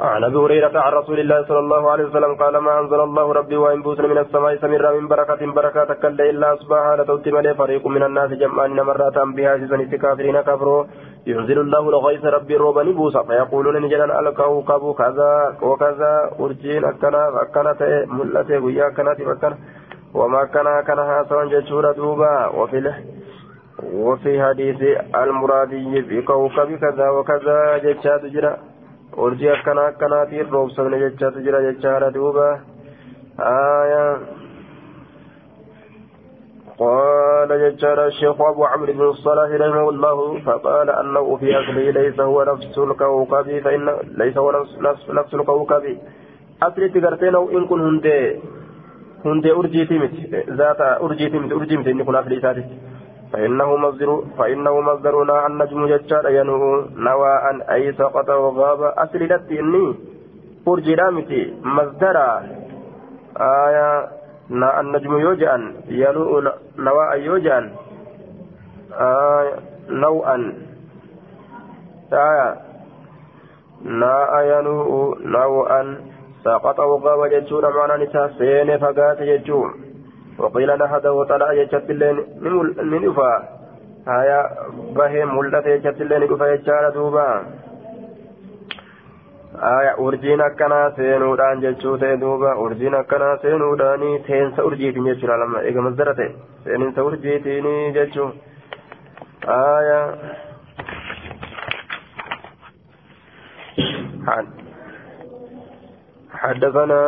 S1: عن أبي هريرة عن رسول الله صلى الله عليه وسلم قال ما أنزل الله ربي وإن بوسن من السماء سمر من بركة بركه كل إلا أصبح لتوتم لي فريق من الناس جمعان مرات بها سيزن كافرين كفروا. ينزل الله الغيث ربي روبا نبوسا فيقولون نجلا الكوكب كذا وكذا ارجين أكنا اكنا ملته ويا كنا فكنا وما كان كان هاسون جشورا دوبا وفي وفي حديث المرادي بكوكب كذا وكذا جشاد جرا. Urjii akkana akkanaatiin roobsamne jechaatu jira jechaadha duuba. آية قال ججار الشيخ أبو عمرو بن الصلاح رحمه الله فقال أنه في أصله ليس هو نفس الكوكب فإن ليس هو نفس, نفس الكوكب أصل تقرتين أو إن كن هندي هندي أرجي تمت ذات أرجي تمت أرجي تمت إن كن أصل فإنه مصدر فإنه مصدرنا النجم ججار ينهو نوى أن أي سقط وغاب. أسلدت إني أرجي رامتي مصدرا آية نا النجم يوجأن ينهو نوى أن يوجأن آية نوءا آية نا ينهو نوءا سقط وغاب ججور معنى نساء سين فقات ججور وقيل نهده وطلع يجت اللين من إفا هيا به ملت يجت اللين إفا يجار دوبا آية seenuudhaan jechuu ta'e duuba urjiin akkanaa seenuudhaani seensa urjiitiin jechuudha lama eega masdara ta'e seeninsa urjiitiin jechuu آية حدثنا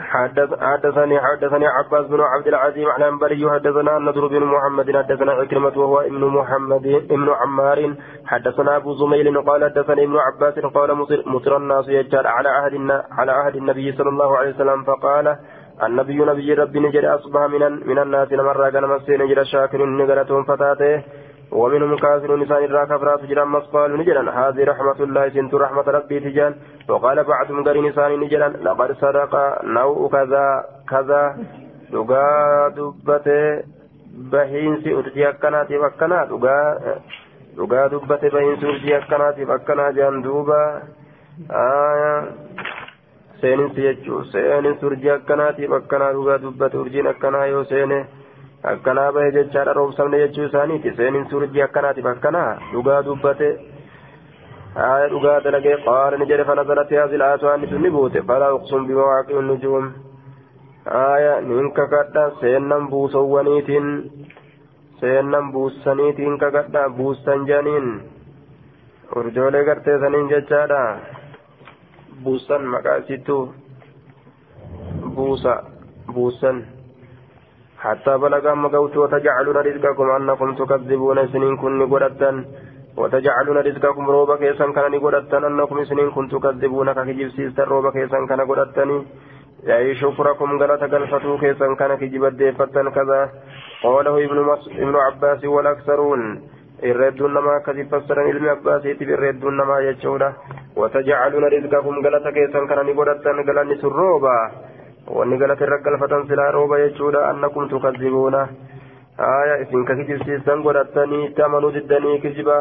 S1: حدثني حدثني عباس بن عبد العزيز عن أنبري حدثنا النضر بن محمد حدثنا عكرمة وهو ابن محمد ابن عمار حدثنا أبو زميل قال حدثني ابن عباس قال مصر الناس يجار على عهد على عهد النبي صلى الله عليه وسلم فقال النبي نبي ربي نجر أصبح من من الناس لمرة كان مسين نجر شاكر نجرتهم فتاته ومنهم كافر نسان الرا كفرات جرا قالوا نجرا هذه رحمة الله سنت رحمة ربي تجان وقال بعضهم قال نسان نجرا لقد صدق نوء كذا كذا dhugaa dubbate bahiinsi urjii akkanaatiif akkanaa dhugaa dhugaa dubbate bahiinsi urjii akkanaatiif akkanaa jaan duuba seeninsi jechuu seeninsi urjii akkanaatiif akkanaa dhugaa dubbate urjiin akkanaa yoo seene akkanaa bahe jechaadha roobsamne jechuu isaaniiti seeninsi urjii akkanaatiif akkanaa dhugaa dubbate آية dalagee qaala ni jedhe فنزلت هذه الآية وأن تنبوت فلا أقسم بمواقع النجوم آية نين ككدا سينن بوسوانيتين سينن بوسانيتين ككدا بوسان جانين urjoolee gartee saniin jechaadha buusan maqaasittu buusa buusan حتى بلغ أما قوت وتجعلون رزقكم أنكم تكذبون سنين كن قدتا وتجعلون رزقكم روبا كيسا كان قدتا أنكم سنين كن تكذبون كجيب سيستا روبا كيسا كان قدتني أي شكركم غلط غلفتو كيسا كان كجيب الديفتا كذا. قاله ابن. ابن عباس والأكثرون الردون ما كذب فسرن علم عباسيتي بالردون ما يجودا وتجعلون رزقكم غلط كيسا كان قدتا غلاني سروبا wanni galata irra galfatan silaa rooba jechuudha annakum tukazzibuuna aya isin ka kijibsiisan godhattanii itti amanuu diddanii kijiba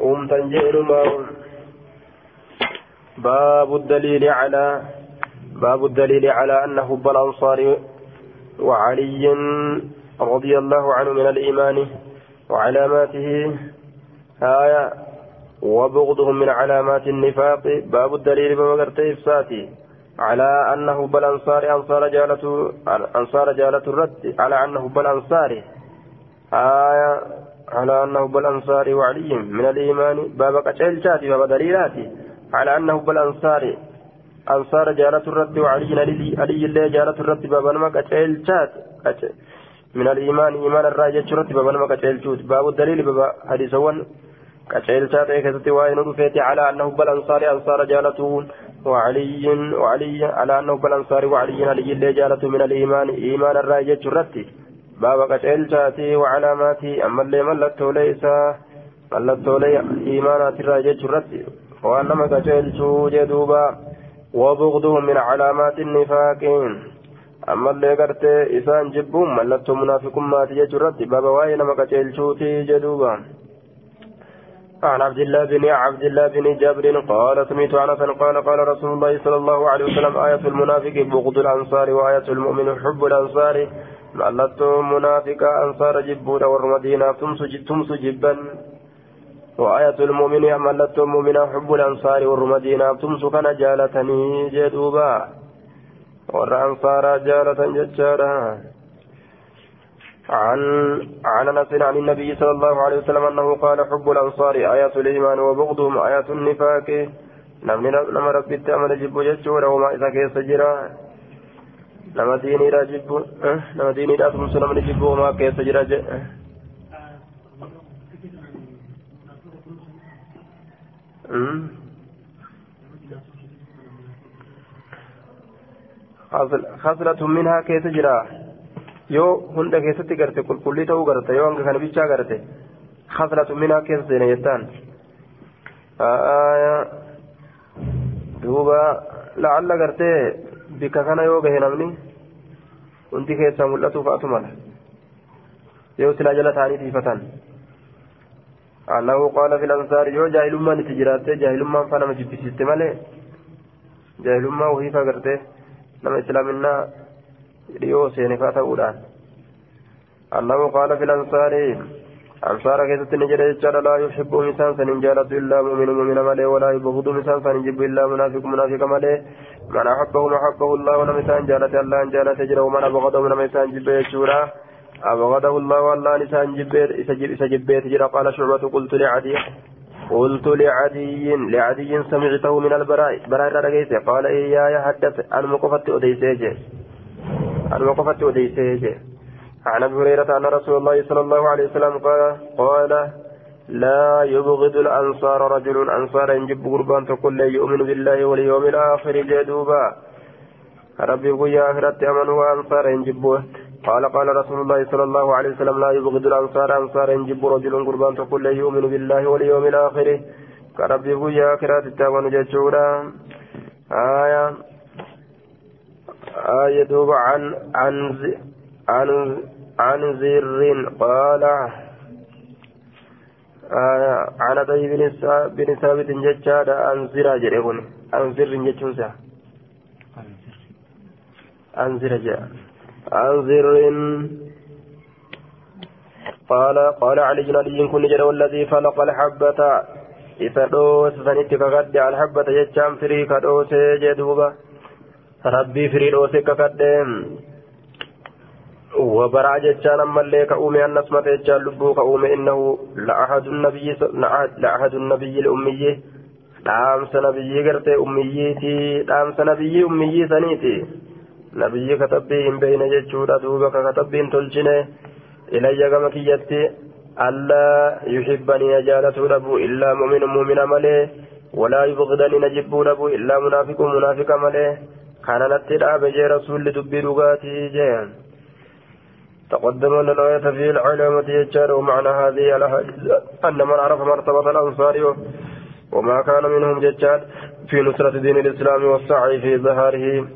S1: uumtan jedhuma باب الدليل على باب الدليل على أن حب الأنصار وعلي رضي الله عنه من الإيمان وعلاماته آية وبغضهم من علامات النفاق باب الدليل بمقرت إفساتي على أنه بالأنصار أنصار جالة أنصار جالة الرد على أنه بالأنصار آية على أنه بالأنصار وعلي من الإيمان. باب قتل شاتي باب دليلاتي. على أنه بالأنصار أنصار. جالة الرد وعلي علي الله جالة الرد. بابا نما كتيل شات. من الإيمان إيمان الراجع الرد بابا نما كتيل شوت. باب الدليل بابا حديثون كتيل شات. إيه وين رفيت على أنه بالأنصار أنصار. جالته وعلي وعلي على أنه بالأنصار وعلي علي الله جالة من الإيمان إيمان الراجع الرد بابا كتيل شاتي وعلاماتي أما اللي ملته ليس ملته لي إيمانات الراجع الرد وأنما كتيل شو جدوبا وبغضهم من علامات النفاق أما اللي قرت إسان جبهم ملت منافق ما تجرد بابا وين ما قتل شوتي جدوبا عن عبد الله بن عبد الله بن جابر قال سمعت أنس قال قال رسول الله صلى الله عليه وسلم آية المنافق بغض الأنصار وآية المؤمن حب الأنصار. ملت منافق أنصار جبون والمدينة تمس جبا. وآية المؤمن أملت المؤمن حب الأنصار والمدينة تمسك جالتني جدوبا. والأنصار جالة ججارا عن عن أنس عن النبي صلى الله عليه وسلم أنه قال حب الأنصار آيات الإيمان وبغضهم آيات النفاق. نمني نما ربي تعمل جب ججورا وما إذا كيس جرا نما ديني را جب. نما ديني را تمسنا من جب وما كيس جرا خصلة منها كيف جرا yoo hunda keessatti garte qulqullii ta'uu garte yoo hanga kana bichaa garte haslatu minaa keessa seene jettaan duuba la'alla gartee bikka kana yoo gahe namni hundi keessaa mul'atu fa'atu mala yoo silaa jala ta'anii tiifatan أنه قال في الأنصار يو جاهل ما نتجرات جاهل ما فانا مجب سيستمالي جاهل ما سينفاتا أولان أنه قال في الأنصار أنصار كيست نجد يجعل لا يحب إنسان سن جالت إلا مؤمن مؤمن مالي ولا يبغض إنسان سن جب إلا منافق منافق مالي من أحبه محبه الله ونمسان جالت الله أن جالت يجرى ومن أبغضه ونمسان جب يجورا أبغضه الله والله لسان جبيت إسجبيت جرى قال شعبة قلت لعدي قلت لعدي لعدي سمعته من البراء براء رقيت قال إياي حدث عن مقفة أديسيج عن مقفة أديسيج عن أبي هريرة أن رسول الله صلى الله عليه وسلم قال قال لا يبغض الأنصار رجل. أنصار ينجب قربان تقول يؤمن بالله واليوم الآخر جدوبا. ربي يا آخرت أمن وأنصار ينجبوه قال قال رسول الله صلى الله عليه وسلم لا يبغض الأنصار. أنصار ينجب رجل قربان تقول يؤمن بالله واليوم الآخر. كربي بويا كرات التاوان جاتشورا آية. آية دوب عن عن عن عن زر قال آية عن أبي بن ثابت جتشاد عن زر جريبون عن زر جتشوسا عن زر جاء عن زر قال قال علي بن علي كن جرى والذي فلق الحبة. إذا دوس سنت كقد على الحبة يجام فري كدوس جدوبة ربي فري دوس كقد وبرع جتان أما اللي كأومي أن نسمة جتان لبو كأومي إنه لأحد النبي لأحد النبي الأمي dhaamsa nabiyyi gartee ummiyyiiti dhaamsa nabiyyi ummiyyii saniiti nabiyyi katabbii hin beeyne jechuudha duuba ka katabbiin tolchine ilayya gama kiyyatti allaa yuhibbanii na jaalatuu dhabu illaa mu'minu mu'mina malee walaa yubgidanii na jibbuu dhabu illaa munaafiqu munaafiqa malee kana natti dhaabe jee rasuulli dubbii dhugaatii jee تقدم أن الآية في العلامة يجار ومعنى هذه الأحاديث أن من عرف مرتبة الأنصار وما كان منهم ججاد في نصرة دين الإسلام والسعي في ظهاره.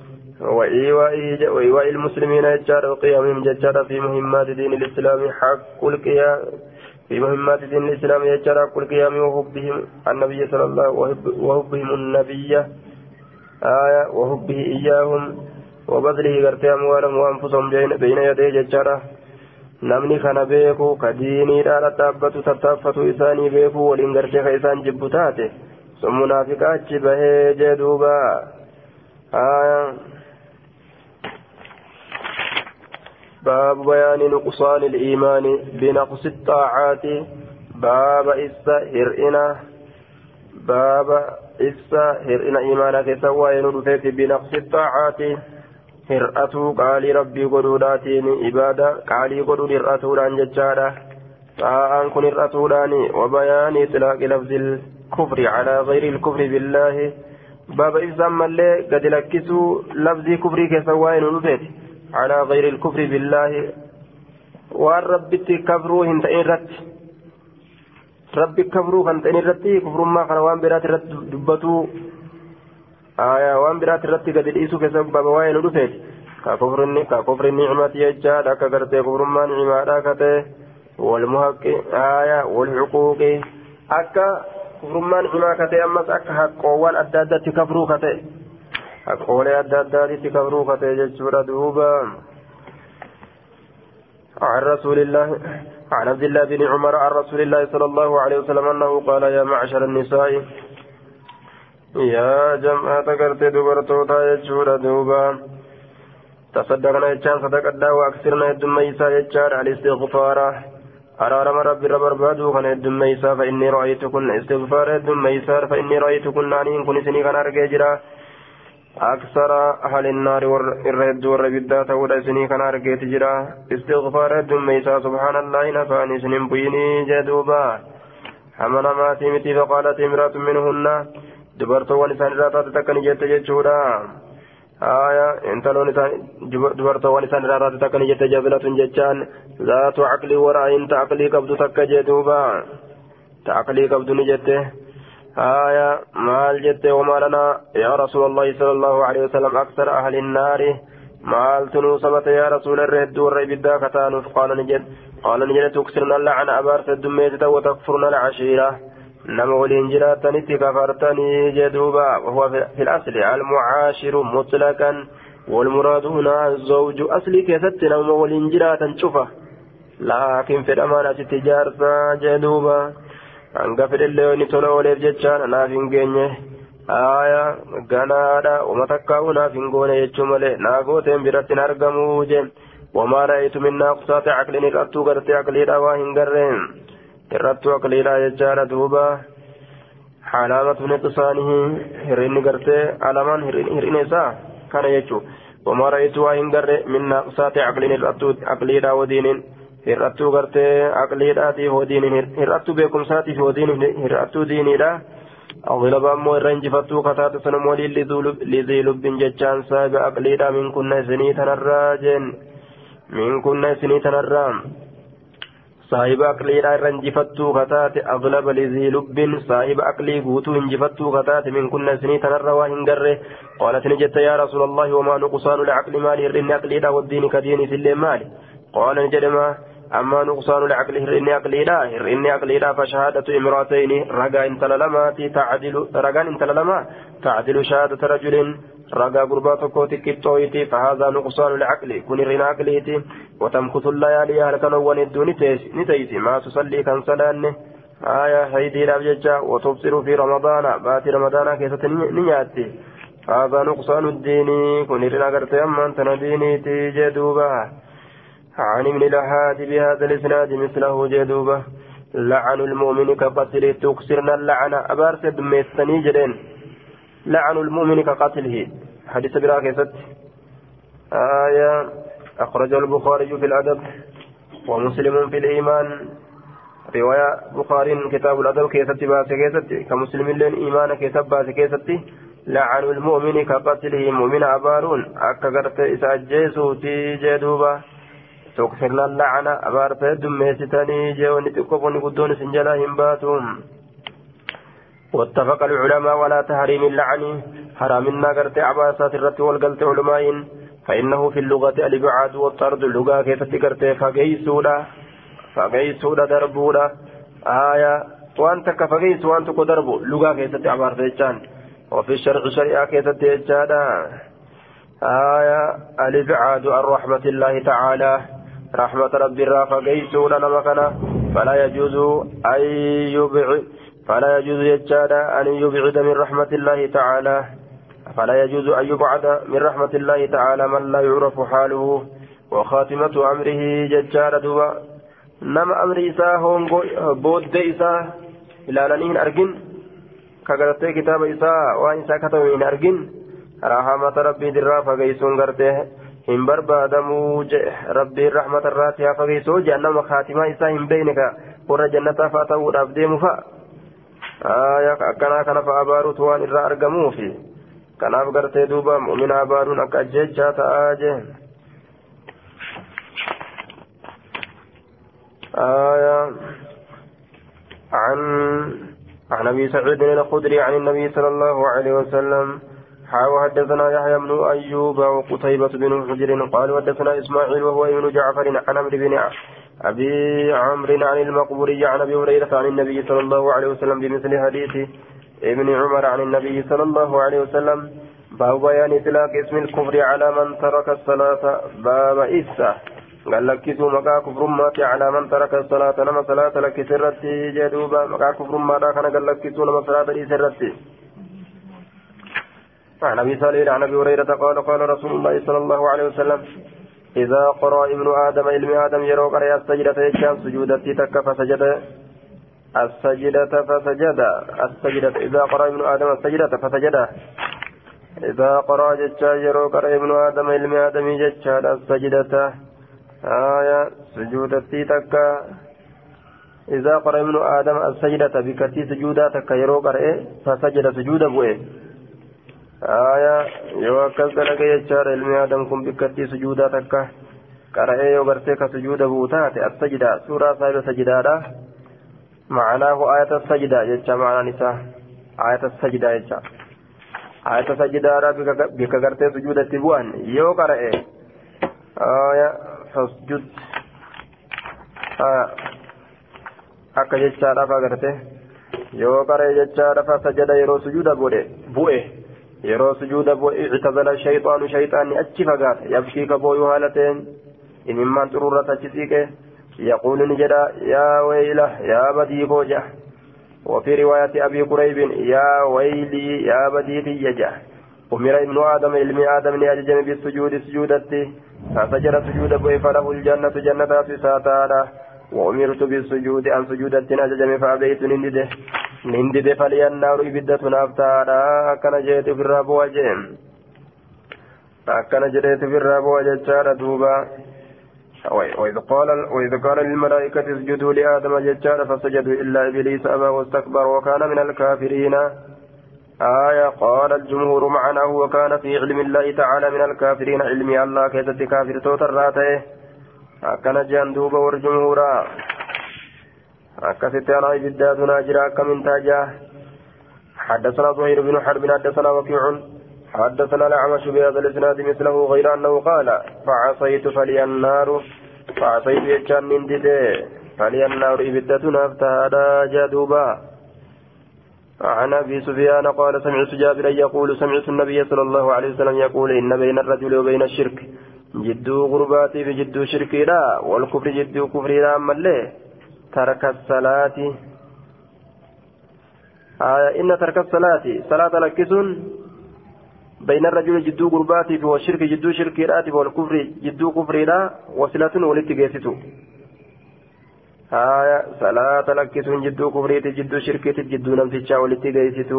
S1: وإيواء المسلمين يجار وقيامهم ججار في مهمات دين الإسلام حق القيام في مهمات دين الإسلام يجار حق القيام وحبهم النبي صلى الله عليه وحبهم النبي آية وحبه إياهم وبذله غرتي أموالهم وأنفسهم بين يدي beeku ka diiniidhaan dhaabbatu tattaaffatu isaanii beeku waliin gartee ka isaan jibbu taate sun munaafiqa achi bahee jee duuba باب بيان نقصان الإيمان بنقص الطاعات باب إسا ibsa hir'ina imaanaa keessaa waa'ee nu dhufeetti binaqsi xaacaati hir'atuu qaalii rabbii godhuudhaatiin ibaada qaalii godhuun hir'atuudhaan jechaadha. Xaa'aan kun hir'atuudhaan wabayaanii xilaaqi labzil kufri calaa gayri ilkufri billaahi. Baaba ibsaan mallee gadi lakkisuu labzii kufrii keessaa waa'ee nu dhufeeti. Calaa gayri ilkufri billaahi. Waan rabbitti kafruu hin ta'e irratti. Kufrummaa kana waan biraati irratti dubbatuu waan biraati irratti gadi dhiisuu keessa baaba waa'ee nu dhufeeti ka kufrinni ka kufri nicmati jechaadha akka gartee kufrummaa nicmaadha ka ta'e walmuhaqqi aaya walxuquuqi akka kufrummaan nicmaa ka ta'e ammas akka haqqoowwan adda addaatti kafruu ka ta'e haqqoolee adda addaatitti kafruu ka ta'e jechuudha duuba عن رسول الله عن عبد الله بن عمر عن رسول الله صلى الله عليه وسلم أنه قال يا معشر النساء يا جماعة قرت دبرتوتا يجور دوبا. تصدقنا يجان صدقنا وأكثرنا يدم ميسا يجار على الاستغفار. أرارم ربي ربر بادو كان يدم ميسا فإني رأيتكن. استغفار يدم ميسا فإني رأيتكن. نانين كن سني كان أرجيجرا أكثر أهل النار والرد والربدا تود سني كان أرجيجرا استغفار يدم ميسا سبحان الله نفاني سنين بيني جدوبا حمل ماتي متي فقالت امرأة منهن dubartoowwan isaan irraa taate takka ni jette jechuudha aya intaloon isaan dubartoowwan isaan irraa taate takka ni jette jabilatun jechaan zaatu aqlii waraayin ta aqlii qabdu takka yaa rasuula allahi sala allahu alehi wasalam aksara ahli innaari maaltu nuu sabate yaa rasuula irra hedduu warra ibiddaa kataanuuf qaala ni jedhe qaala ni jedhe tuksirna lacana abaarsa heddummeessita watakfurna alcashiira nama waliin jiraatanitti kafartanii jedhuuba وهو في الأصل المعاشر مطلقا والمراد هنا الزوج أصلي كيست نوم ولين جراتا شوفه لكن في الأمانة تجارة جدوبا hanga fedhellee ni tola ooleef jechaan naaf hin geenye aya ganaadha wama takkaa'u naaf hin goone jechuu malee naa gooteen biratti hin argamu jeen wamaa ra'aytu min naaqsaati aqlin irrattuu gartee aqliidha waa hin garreen irrattuu aqliidha jechaadha duuba alaamatu niqsaanihi hir'inni gartee alamaan hir'ina isaa kana jechuu wamaa ra'aytu waa hin garre min naaqsaati aqlin irrattuu aqliidha wadiinin hir'attuu gartee aqliidhaatiif wadiinin hir'attuu beekumsaatiif wadiinin hir'attuu diiniidha. Awwilaba ammoo irra injifattuu kataate sanum waliin lizii lubbin jechaan saahiba aqliidha min kunna isinii tanarraa jeen. Min kunna isinii tanarraa. Saahiba aqliidha irra injifattuu kataate aglaba lizii lubbin saahiba aqlii guutuu injifattuu kataate min kunna isinii tanarra waa hin garre. Qaalat ni jette yaa rasuula allahi wamaa nuqsaanu lacaqli maali? Hir'inni aqliidha waddiini kadiinis illee maali? Qaala ni jedhema أما نقصان العقل هرئني عقلي لا لا فشهادة امرأتين رجا إنت للماتي تعدل رجا إنت للما تعدل شهادة رجل رجا قربات كوتي كتويتي فهذا نقصان العقل كن رنا عقليتي وتمكث الليالي هلك نوان الدون نتيسي ما تصلي كان سلانه آية هيدي لابججا وتبصر في رمضان بات رمضان كيسة نياتي هذا نقصان الدين كن رنا قرتي أما نديني تيجي دوبا. عن ابن لهاد بهذا الإسناد مثله جدوبة. لعن المؤمن كقتله تكسرنا اللعنة أبارس دميستني جدين. لعن المؤمن كقتله. حديث براكزت آية. أخرج البخاري في الأدب ومسلم في الإيمان. رواية بخاري كتاب الأدب كيست بأس كيست. كمسلم لين إيمان كتاب بأس كيست. لعن المؤمن كقتله. مؤمن أبارون. أكغرت إساجيسو تي جدوبة. تكفرنا اللعنة أبارت دميستني جوني تكفوني قدون سنجلا همباتهم واتفق العلماء ولا تحريم اللعن حرام الناقرت عباسات الرت والقلت علماء فإنه في اللغة الإبعاد والطرد اللغة كيف تكرت فقيسولا فقيسولا دربولا آية وأنت كفقيس وأنت كدربو لغة كيف تعبار تيجان وفي الشرع شريعة كيف تيجانا آية الإبعاد عن رحمة الله تعالى رحمة ربي الرافع قيسون نمكنا فلا يجوز أن يبعد فلا يجوز يجاد أن يبعد من رحمة الله تعالى. فلا يجوز أن يبعد من رحمة الله تعالى من لا يعرف حاله. وخاتمة أمره ججار دوبا نما أمر إساه بود إساه إلى لنين أرجن. كغرتي كتاب إساء وإن إساء كتب إن أرجن. رحمة ربي درا فقيسون غرته. Hin barbaadamuu je rabbiin rahmata irraati haa fageessoo jahannama kaatimaa isaa hin beeyne ka warra jannataa fa'a ta'uudhaaf deemu fa'a akkanaa kana fa'a abaaruutu waan irraa argamuufi kanaaf gartee duuba mu'mina abaaruun akka ajjechaa ta'aa jee آية عن عن ابي سعيد الخدري عن النبي صلى الله عليه وسلم حاو حدثنا يحيى بن أيوب وقتيبة بن حجر قال حدثنا إسماعيل وهو ابن جعفر عن عمرو بن أبي عمرو عن المقبوري عن أبي هريرة عن النبي صلى الله عليه وسلم بمثل حديث ابن عمر عن النبي صلى الله عليه وسلم. باب بيان إطلاق اسم الكفر على من ترك الصلاة. باب إسا قال لكسوا مقا كفر ماتي على من ترك الصلاة؟ نما صلاة لك سرتي جدوبا. مقا كفر ماتا كان قال لكسوا نما صلاة لي سرتي؟ عن أبي صالح عن أبي هريرة قال قال رسول الله صلى الله عليه وسلم إذا قرأ ابن آدم علم آدم يرو قرا السجدة يجان سجودتي تك فسجد. السجدة فسجد. السجدة إذا قرأ ابن آدم السجدة فسجد. إذا قرأ جتشا يرو قرأ ابن آدم علم آدم جتشا السجدة. آية سجودتي تكا إذا قرأ ابن آدم السجدة بكتي سجودا تكا يرو قرأ فسجد سجود بوئه akkas dalaga jechaadha ilmi aadam kun bikkattii sujuudaa takka qara'ee yoo gartee ka sujuuda buu taate assajida suuraa saahiba sajidaadha معناه آية السجدة جتشا معنى نساء آية السجدة جتشا آية السجدة بك غرتي سجودة تبوان يو قرأ آية فاسجد آية akka jechaadhaaf agarte yoo qaree jechaadhaaf sajada yeroo sujuuda godhe bu'e ictazala shayxaanu shayxaanni achi fagaate yabkii kabooyuu haalateen imimmaan xururrat achi siiqe yaquulu ni jedha yaa weyla yaa badii koo jedha وفي رواية أبي قريب يا ويلي يا بديتي يجع أمر ابن آدم علم آدم لأججم بالسجود سجودته فسجد سجود بوي فله الجنة جنة ساتارة وأمرت بالسجود عن سجود أججم فأبيت نندده نندده فلي النار إبدة نفتارة أكن جيت في الرب وجهم أكن جيت في الرب وجهارة دوبا. وإذ قال وإذ قال للملائكة اسجدوا لآدم ججار فسجدوا إلا إبليس أبى واستكبر وكان من الكافرين. آية قال الجمهور معناه وكان في علم الله تعالى من الكافرين علم الله كيست كافر توتراته أكن جندوب والجمهورا أكست أنا إبداد ناجرا كمن تاجا حدثنا زهير بن حرب حدثنا وكيع حدثنا الأعمش بهذا الإسناد مثله غير أنه قال فعصيت فلي النار فعصيت يجان من فلي النار إبدتنا افتهادا جدوبا عن أبي سفيان قال سمعت جابرا يقول سمعت النبي صلى الله عليه وسلم يقول إن بين الرجل وبين الشرك في جدو شركي لا والكفر جدو كفري لا ملي ترك الصلاة آه إن ترك الصلاة صلاة لكسون بين الرجل جدو قرباتي والشرك جدو شركيرات والكفر جدو كفريرا وصلة ولتجيسته هايا صلاة لكسون جدو كفريت جدو شركيت جدو نمتشا ولتجيسته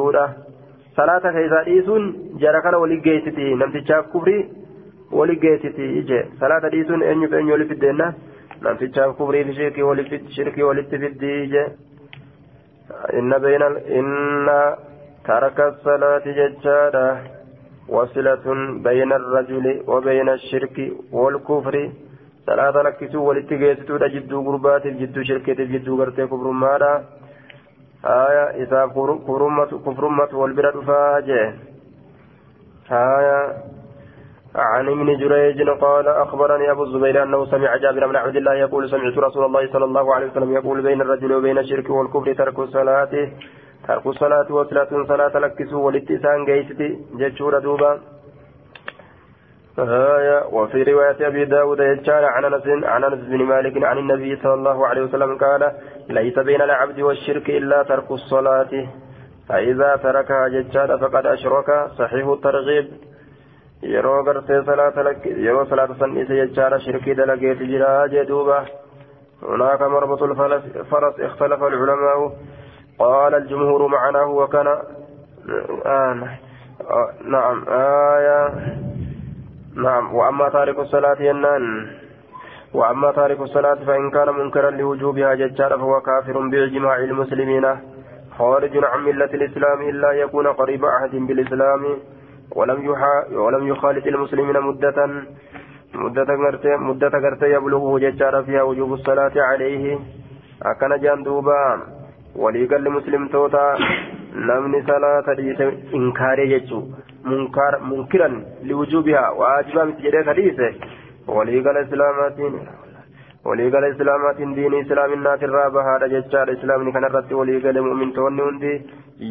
S1: صلاة كيسا إيسون جاركنا ولتجيسته نمتشا كفري wali geessiti ije. Salaata dhiisuun eenyuuf eenyu wali fiddeenna namtichaaf kubrii fi shirkii walitti shirkii walitti fiddii ije. Inna beena inna taraka salaati jechaadha. Wasilatun beena rajuli wa beena shirki wal kufri. Salaata lakkisuu walitti geessituudha jidduu gurbaatiif jidduu shirkiitiif jidduu gartee kubrummaadha haya isaaf kufrummatu wal bira dhufaa jee. Haya عن ابن جريج قال أخبرني أبو الزبير أنه سمع جابر بن عبد الله يقول سمعت رسول الله صلى الله عليه وسلم يقول بين الرجل وبين الشرك والكفر ترك صلاته ترك الصلاة وصلاة صلاة لكسوا والاتسان جيستي جتشور دوبا. آية وفي رواية أبي داود يجعل عن أنس عن أنس بن مالك عن النبي صلى الله عليه وسلم قال ليس بين العبد والشرك إلا ترك الصلاة فإذا تركها ججال فقد أشرك. صحيح الترغيب. Yeroo gartee salaata yeroo salaata sanniise jechaadha shirkii dalageeti jira jee duuba. هناك مربط الفرس اختلف العلماء قال الجمهور معناه وكان آه نعم آية نعم وأما تارك الصلاة ينان وأما تارك الصلاة فإن كان منكرا لوجوبها ججار فهو كافر بإجماع المسلمين خارج عن ملة الإسلام إلا يكون قريب عهد بالإسلام ولم ولم يخالط المسلمين مدة مدة غرتي مدة غرتي يبلغه ججار فيها وجوب الصلاة عليه أكن جان دوبا وليقل مسلم توتا namni salaata dhiise inkaaree jechuun munkiran liwujuubihaa waajibaa miti jedhee ka dhiise waliigala islaamaatiin waliigala islaamaatiin diinii islaaminaatirraa bahaadha jechaadha islaamni kanarratti waliigale mu'mintoonni hundi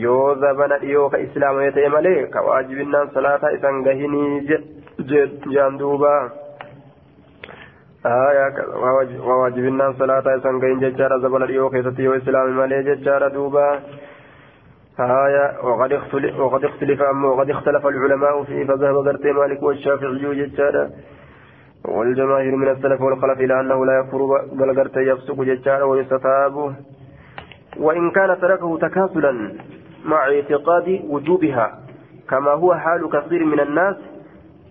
S1: yoo zabana dhiyoo ka islaamee ta'e malee ka waajibinnaan salaataa isan gahinii jaan duuba waajibinnaan salaataa isan gahin jechaadha zabana dhiyoo keessatti yoo islaame malee jechaadha duuba آية وقد اختلف وقد اختلف وقد اختلف العلماء فيه فذهب غرتي مالك والشافعي ججالا والجماهير من السلف والخلف إلى أنه لا يكفر بل غرتي يفسق ججالا ويستتاب وإن كان تركه تكاسلا مع اعتقاد وجوبها كما هو حال كثير من الناس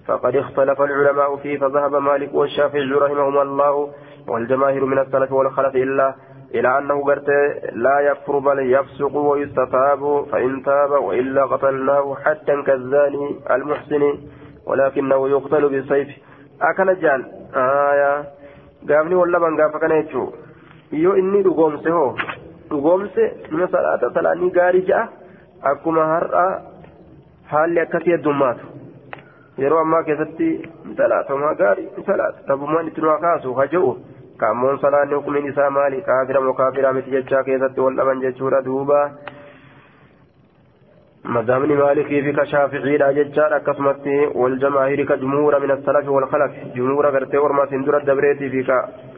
S1: فقد اختلف العلماء فيه فذهب مالك والشافعي رحمهما الله والجماهير من السلف والخلف إلا إلى أنه قرت لا يكفر بل يفسق ويستتاب فإن تاب وإلا قتلناه حتى كالزاني المحسن ولكنه يقتل بالسيف akkana jaan gaafni wal laban gaafa kana jechuun yoo inni dhugoomse hoo dhugoomse nama salaata salaanii gaarii ja'a akkuma har'a haalli akkasii heddummaatu yeroo ammaa keessatti salaatamaa gaarii salaata tabummaan itti nuwaa kaasu haa jedhu kaammoon salaanni hukumiin isaa maali? Kaafira moo kaafira miti jechaa keessatti wal dhaban jechuudha duuba. مذهبني مالكي في كشافعي ججار أكسمت والجماهير كجمهور من السلف والخلف جمهور غرتي ورما سندر الدبريتي في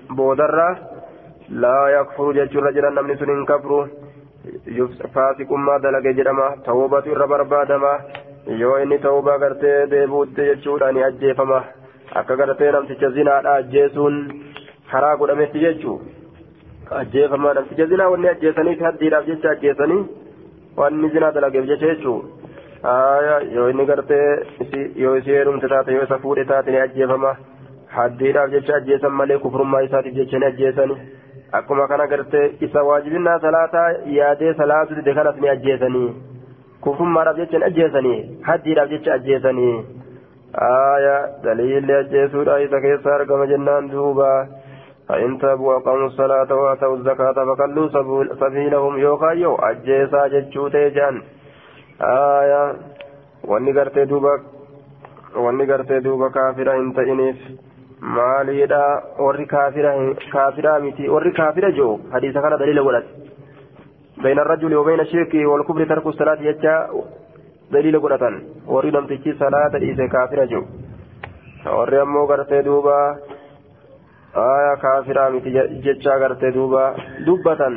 S1: بودرة لا يكفر ججر رجلا من سنين كفر فاسق ما دلق جرما توبة الربربادما yoo inni ta'uubaa gartee deebuutti jechuudhaan ajjeefama akka gartee namticha zinaadha ajjeesuun karaa godhametti jechuun ajjeefamaa namticha zinaa wanni ajjeesaniif haddiidhaaf jecha ajjeesanii wanni zinaa dalageef jecha jechuun yoo inni gartee yoo isii heerumte taate yoo isa fuudhe taate ni ajjeefama haddiidhaaf jecha ajjeesan malee kufrummaa isaatiif jecha ni ajjeesani akkuma kana gartee isa waajibinnaa salaataa yaadee salaatu dide kanas ni ajjeesanii kufrummaadhaaf jecha ni ajjeesanii haddiidhaaf jecha ajjeesanii daliilli ajjeesuudha isa keessa argama jennaan duubaa. فإن تابوا وأقاموا الصلاة وآتوا الزكاة فخلوا سبيلهم يوكا يو. أجيسا جتشوتي جان. آية. wanni gartee duuba wanni gartee duuba kaafira hin ta'iniif maaliidha warri kaafira kaafiraa miti warri kaafira jiru hadiisa kana daliila godhate بين الرجل وبين الشرك والكفر ترك الصلاة يجا. دليل قرآن وري نمتشي صلاة إذا كافر جو. وري أمو قرتي دوبا aya kaafiraa miti jechaa gartee duuba dubbatan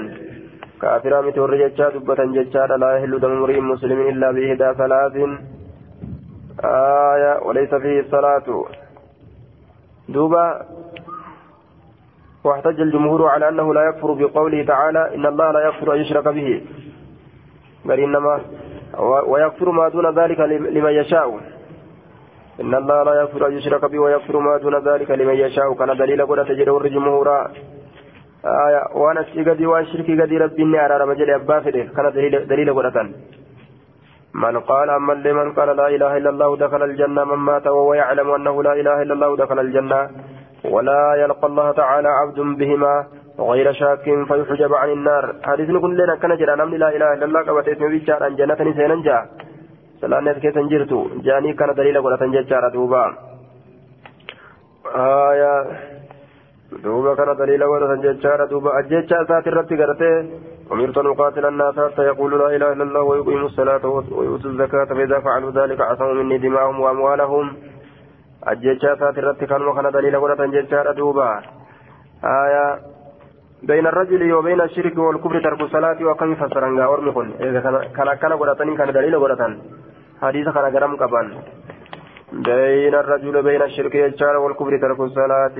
S1: kaafiraa miti warri jechaa dubbatan jechaadha laa yahillu damu mri'in muslimin illaa biihdaa salaatin aya walaysa fihi salaatu duuba واحتج الجمهور على أنه لا يكفر بقوله تعالى إن الله لا يغفر أن يشرك به بل إنما ويغفر ما دون ذلك لمن يشاء إن الله لا يغفر أن يشرك به ويغفر ما دون ذلك لمن يشاء. كان دليل قد تجد الجمهور آية وأنا قدي وأن شركي قدي ربي إني أرى رمجل أبا فده كان دليل, دليل قد من قال أما لمن قال لا إله إلا الله دخل الجنة من مات وهو يعلم أنه لا إله إلا الله دخل الجنة. ولا يلقى الله تعالى عبد بهما غير شاك فيحجب عن النار. حديث نقول لنا كان جرى لا إله إلا الله قبت اسمه بيشار عن جنة سيننجا salaanneef keessan jirtu jaanii kana daliila godhatan jechaadha duuba. Duuba kana daliila godhatan jechaadha duuba. Ajjecha isaati irratti gartee أمرت أن أقاتل الناس حتى يقولوا لا إله إلا الله ويقيموا الصلاة ويؤتوا الزكاة فإذا فعلوا ذلك عصموا مني دماءهم وأموالهم أجيتشا ساترت كان دليل قرة جيتشا دوبا آية بين الرجل وبين الشرك والكفر ترك الصلاة وكم فسرنغا أرمي إذا كان كان قرة كان دليل قرة حديث كان قرم قبان بين الرجل بين الشرك يجار والكفر ترك الصلاة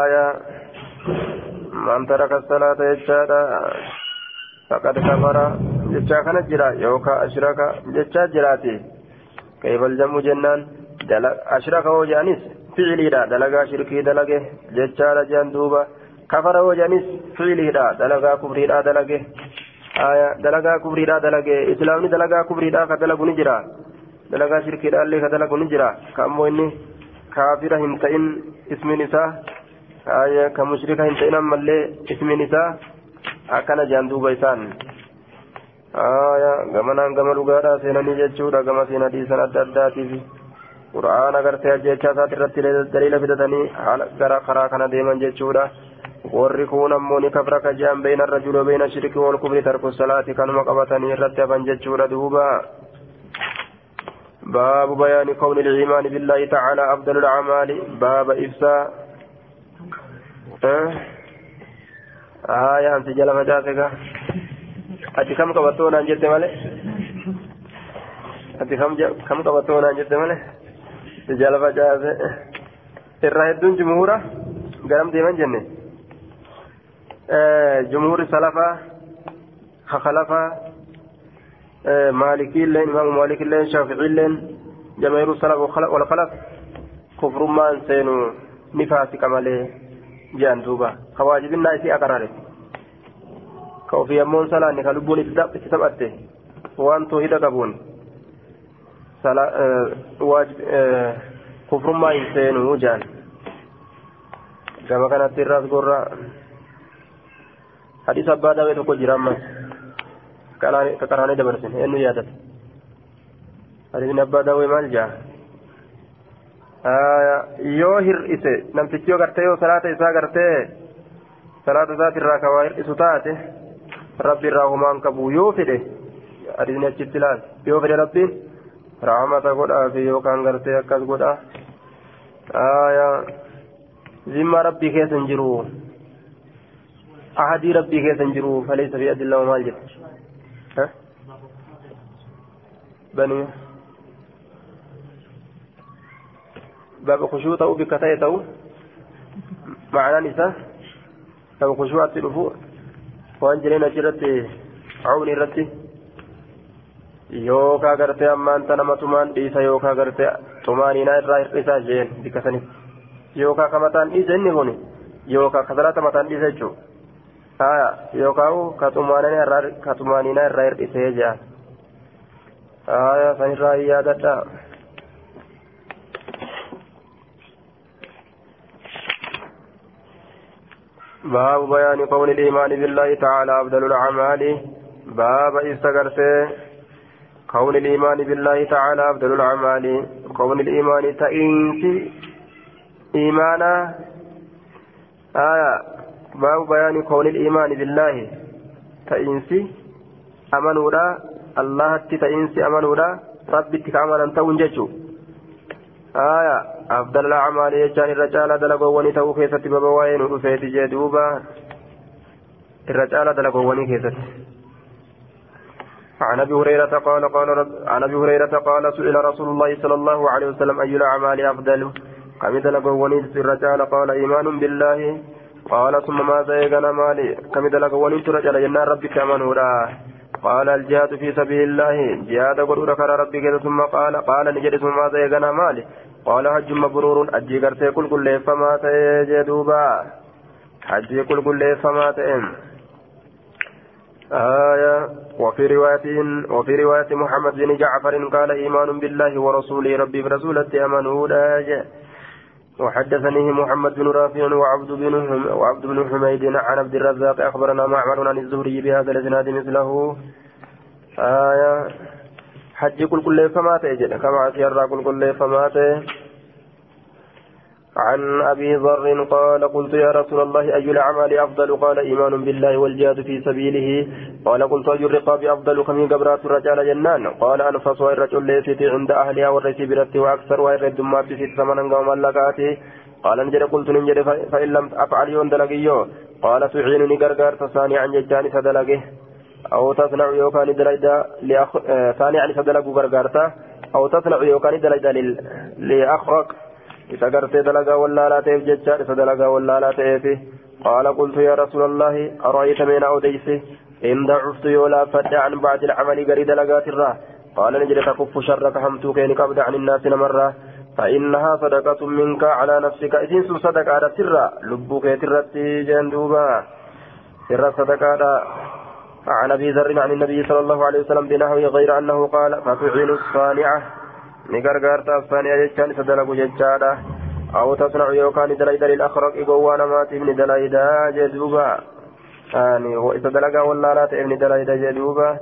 S1: آية من ترك الصلاة يجار فقد كفر جتشا كانت جرا يوكا أشرك جتشا جراتي كيف الجمع جنان أشرك وجانيس فعلي دا دلقا شركي دلقه جتشا لجان دوبا كفر وجانيس فعلي دا دلقا كفري دا دلقه آية دلقا كفري دا دلقه إسلامي دلقا كفري دا كدلقو نجرا دلقا شركي دا اللي كدلقو نجرا كأمو إني كافرة هنتئن اسم نساء آية كمشركة هنتئن أما اللي اسم نساء akkana jaan duuba isaan gamanaan gama dhugaadhaa seenanii jechuudha gama seenaa dhiisan adda addaatiif qura'aana gartee ajjechaa isaati irratti daliila fidatanii karaa kana deeman jechuudha warri kun ammoo ni kafra ka jean beeyna rajuloo beeyna shirki wal kubri tarku salaati kanuma qabatanii irratti hafan jechuudha duuba باب بيان كون الإيمان بالله تعالى أفضل الأعمال باب إفساء أه aya ansi jala facaase ga ati kam qabattoo naan jette male ati kam kam qabattoo naan jette male si jala facaase irra hedduun jumhuura garam deeman jenne jumhuurri salafaa kakalafaa maalikiilleen imaamu maalikiilleen shaaficiilleen jamaahiru salaf walkhalaf kufrummaan seenu ni faasika malee جان دوبا خواجبنا إسي أقرارت كوفي يمون سلاني كلبون اتتبأته وان توهيد قبون آه واجب آه كفر ما ينسينه جان كما كانت الراس قرى حديث أبا داوي تقول جرام كقراني دبرسن إنه يادت حديث أبا داوي مال جاه yoo hir'ise namtichi yoo gartee yoo salaata isaa gartee salaata isaati irraa kawaa hir'isu taate rabbi irraa humaan qabu yoo fedhe adiin achitti ilaal yoo fedhe rabbiin rahmata godhaafi yookaan gartee akkas godha zimma rabbii keessa hin jiru rabbii keessa hin jiru faleessa fi adillama maal jedhe banii باب خشوع ta'u ma'anaan isaa baba khushuu'atti dhufu waan jireen achirratti cawni irratti yookaa gartee ammaan tana matumaan dhiisa yookaa gartee xumaaniinaa irraa hir'isaa jeen bikka sanitti yookaa ka mataan dhiisa inni kun yookaa ka salaata mataan dhiisa jechuudha ka xumaaniinaa irraa hir'isee jedhan haya sanirraa yaadadhaa. باب بيان قول الإيمان بالله تعالى أفضل الأعمال باب استغرسه قول الإيمان بالله تعالى أفضل الأعمال قول الإيمان تئنس إيمانا آية باب بيان قول الإيمان بالله. تئنس أمنورا الله تئنس أمنورا ربي تكامل أنت ونججو آية أفضل الأعمال يجان الرجال دلقوني تو كيست ببوائن رفيت جدوبا الرجال دلقوني كيست عن أبي هريرة قال قال عن أبي هريرة قال سئل رسول الله صلى الله عليه وسلم أي الأعمال أفضل؟ كم دلقوني الرجال قال إيمان بالله. قال ثم ماذا يغنى مالي كم دلقوني الرجال جنان ربك من قال الجهاد في سبيل الله. جهاد قدر كرى ربي ثم قال قال نجد ثم ماذا يغنى مالي قال حج مبرور. أجي قرتي كل كل فما تجدوبا. حج كل كل فما تئم آية. وفي رواية وفي رواية محمد بن جعفر قال إيمان بالله ورسوله ربي برسولة أمنوا وحدثني محمد بن رافع وعبد بن وعبد بن حميد عن عبد الرزاق أخبرنا معمر عن الزهري بهذا الإسناد مثله. آية حج كل كل فمات كما أسير كل كل فمات. عن أبي ذر قال قلت يا رسول الله أي الأعمال أفضل؟ قال إيمان بالله والجهاد في سبيله. قال قلت أي الرقاب أفضل؟ كم قبرات الرجال جنان. قال أنفس الرجل ليست عند أهلها والرسي برت وأكثر وإر الدمات في ثمنا قوم لقاته قال نجد قلت نجد فإن لم أفعل يون دلقيو. قال تعينني غرغر ثاني عن ججاني فدلقه أو تصنع يوكان دلجدا لأخ... ثاني عن فدلقه غرغرته أو تصنع يوكان دلجدا لأخرق إذا قرت دلقا ولا لا تيف ججار إذا دلقا ولا لا تيف قال قلت يا رسول الله أرأيت من أوديسي إن ضعفت يولا فد عن بعد العمل قريد لقات الراه قال نجد تكف شرك همتو كين قبض عن الناس مرة فإنها صدقة منك على نفسك إذن صدقة على سرة لبوك ترتي جندوبا سر صدقة عن أبي ذر عن النبي صلى الله عليه وسلم بنحوه غير أنه قال فتعين الصانعة نقرقرت الصانعة جتان سدلق جتانا أو تصنع يوكان دليد للأخرق إقوانا مات ابن دليد جدوبا يعني وإذا دلقا ولا لا ابن دليد جدوبا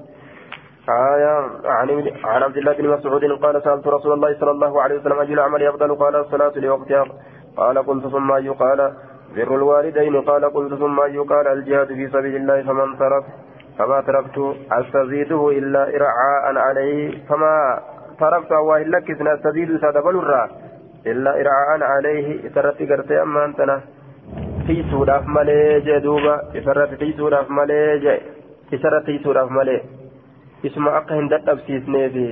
S1: آية عن عن عبد الله بن مسعود قال سألت رسول الله صلى الله عليه وسلم أجل العمل أفضل قال الصلاة لوقتها قال قلت ثم أي بر الوالدين قال قلت ثم أي الجهاد في سبيل الله فمن ترك فما تركت أستزيده إلا إرعاء عليه فما تركت الله إلا كسنا أستزيد سادبل الرا إلا إرعاء عليه إسرت قرتي أما أنتنا تيسوداف مالي جدوبا إسرت تيسوداف مالي جي إسرت تيسوداف مالي isma akka hin dadhabsiisneefi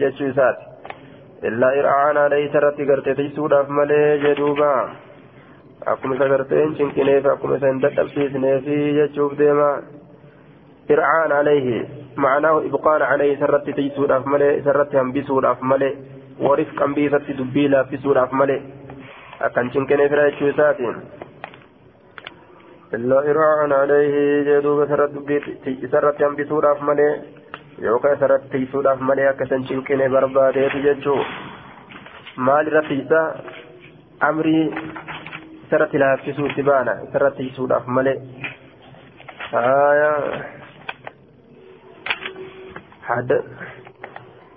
S1: jechuu isaati illaa ir'aanaa leeysa irratti gartee tiisuudhaaf malee jedhuuba akkuma isa gartee hin cinqineef akkuma isa hin dadhabsiisneefi jechuuf deema ir'aan alayhi ma'anaahu ibqaan alayhi isarratti tiisuudhaaf malee isarratti hambisuudhaaf malee warif qambii isatti dubbii laaffisuudhaaf malee akkan cinqineefira jechuu isaatiin illaa ir'aan alayhi jedhuuba isarratti hambisuudhaaf malee yookaan isarratti tiisuudhaaf malee akka isan cinqine barbaadeetu jechuu maal irratti isa amrii isarratti laaffisuutti baana isarratti tiisuudhaaf malee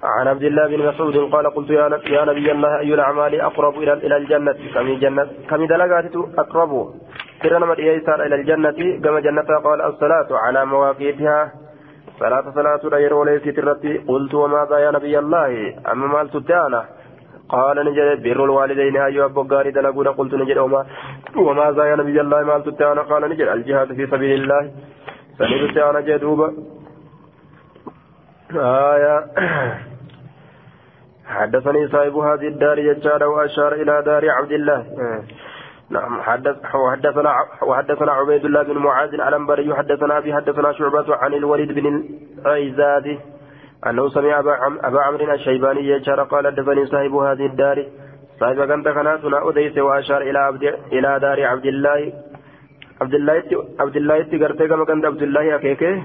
S1: عن عبد الله بن مسعود قال قلت يا نبي الله أي الأعمال أقرب إلى إلى الجنة؟ كم جنة؟ كم دلقات أقرب. ترى إلى الجنة كما جنة؟ قال الصلاة على مواقيتها. صلاة صلاة غير وليس ترتي. قلت وماذا يا نبي الله؟ أما مال تتانا قال نجد بر الوالدين. أيها أبو قاري دلقونا. قلت نجد وما وماذا يا نبي الله مال تتانا قال نجد الجهاد في سبيل الله. سنة تتانا جدوبا آية. حدثني صاحب هذه الدار يجار وأشار إلى دار عبد الله. نعم حدث وحدثنا وحدثنا عبيد الله بن معاذ الأنبري حدثنا أبي حدثنا شعبة عن الوليد بن العزاد أنه سمع أبا, عم أبا عمرو الشيباني يجار قال حدثني صاحب هذه الدار. صاحب كنت كناتنا أديس وأشار إلى عبد إلى دار عبد الله. عبد الله عبد الله تقرتك كما كنت عبد الله أكيكه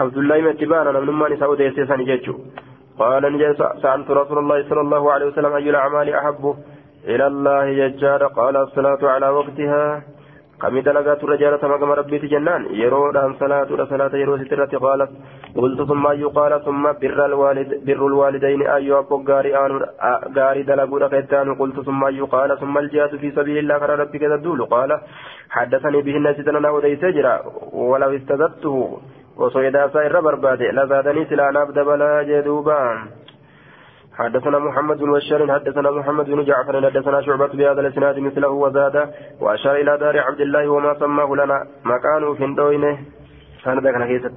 S1: عبد الله متبانا لما نساء أديس سنججو قال نجي سألت رسول الله صلى الله عليه وسلم أي الأعمال أحبه إلى الله يجار قال الصلاة على وقتها كم دلقات الرجال تمام ربي جنان يرون أن صلاة صلاة يرو سترة قالت قلت ثم يقال ثم بر الوالد بر الوالدين أيها أبو غاري غاري دلقوا قيتان قلت ثم يقال ثم الجهاد في سبيل الله قال ربك تدول قال حدثني به الناس تننا وديس جرا ولو استزدته وصيدا سائر بربادي. لزادني سلانا بدبلا جدوبان حدثنا محمد بن بشار حدثنا محمد بن جعفر حدثنا شعبة بهذا الإسناد مثله وزاد وأشار إلى دار عبد الله وما سماه لنا. مكانه في دوينه سند كان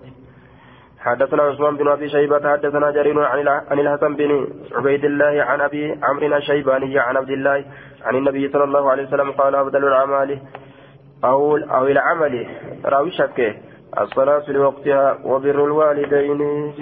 S1: حدثنا عثمان بن أبي شيبة حدثنا جرير عن الحسن بن عبيد الله عن أبي عمرو الشيباني عن عبد الله عن النبي صلى الله عليه وسلم قال أفضل الاعمال أو أو العمل. راوي شكه الصلاة لوقتها وبر الوالدين.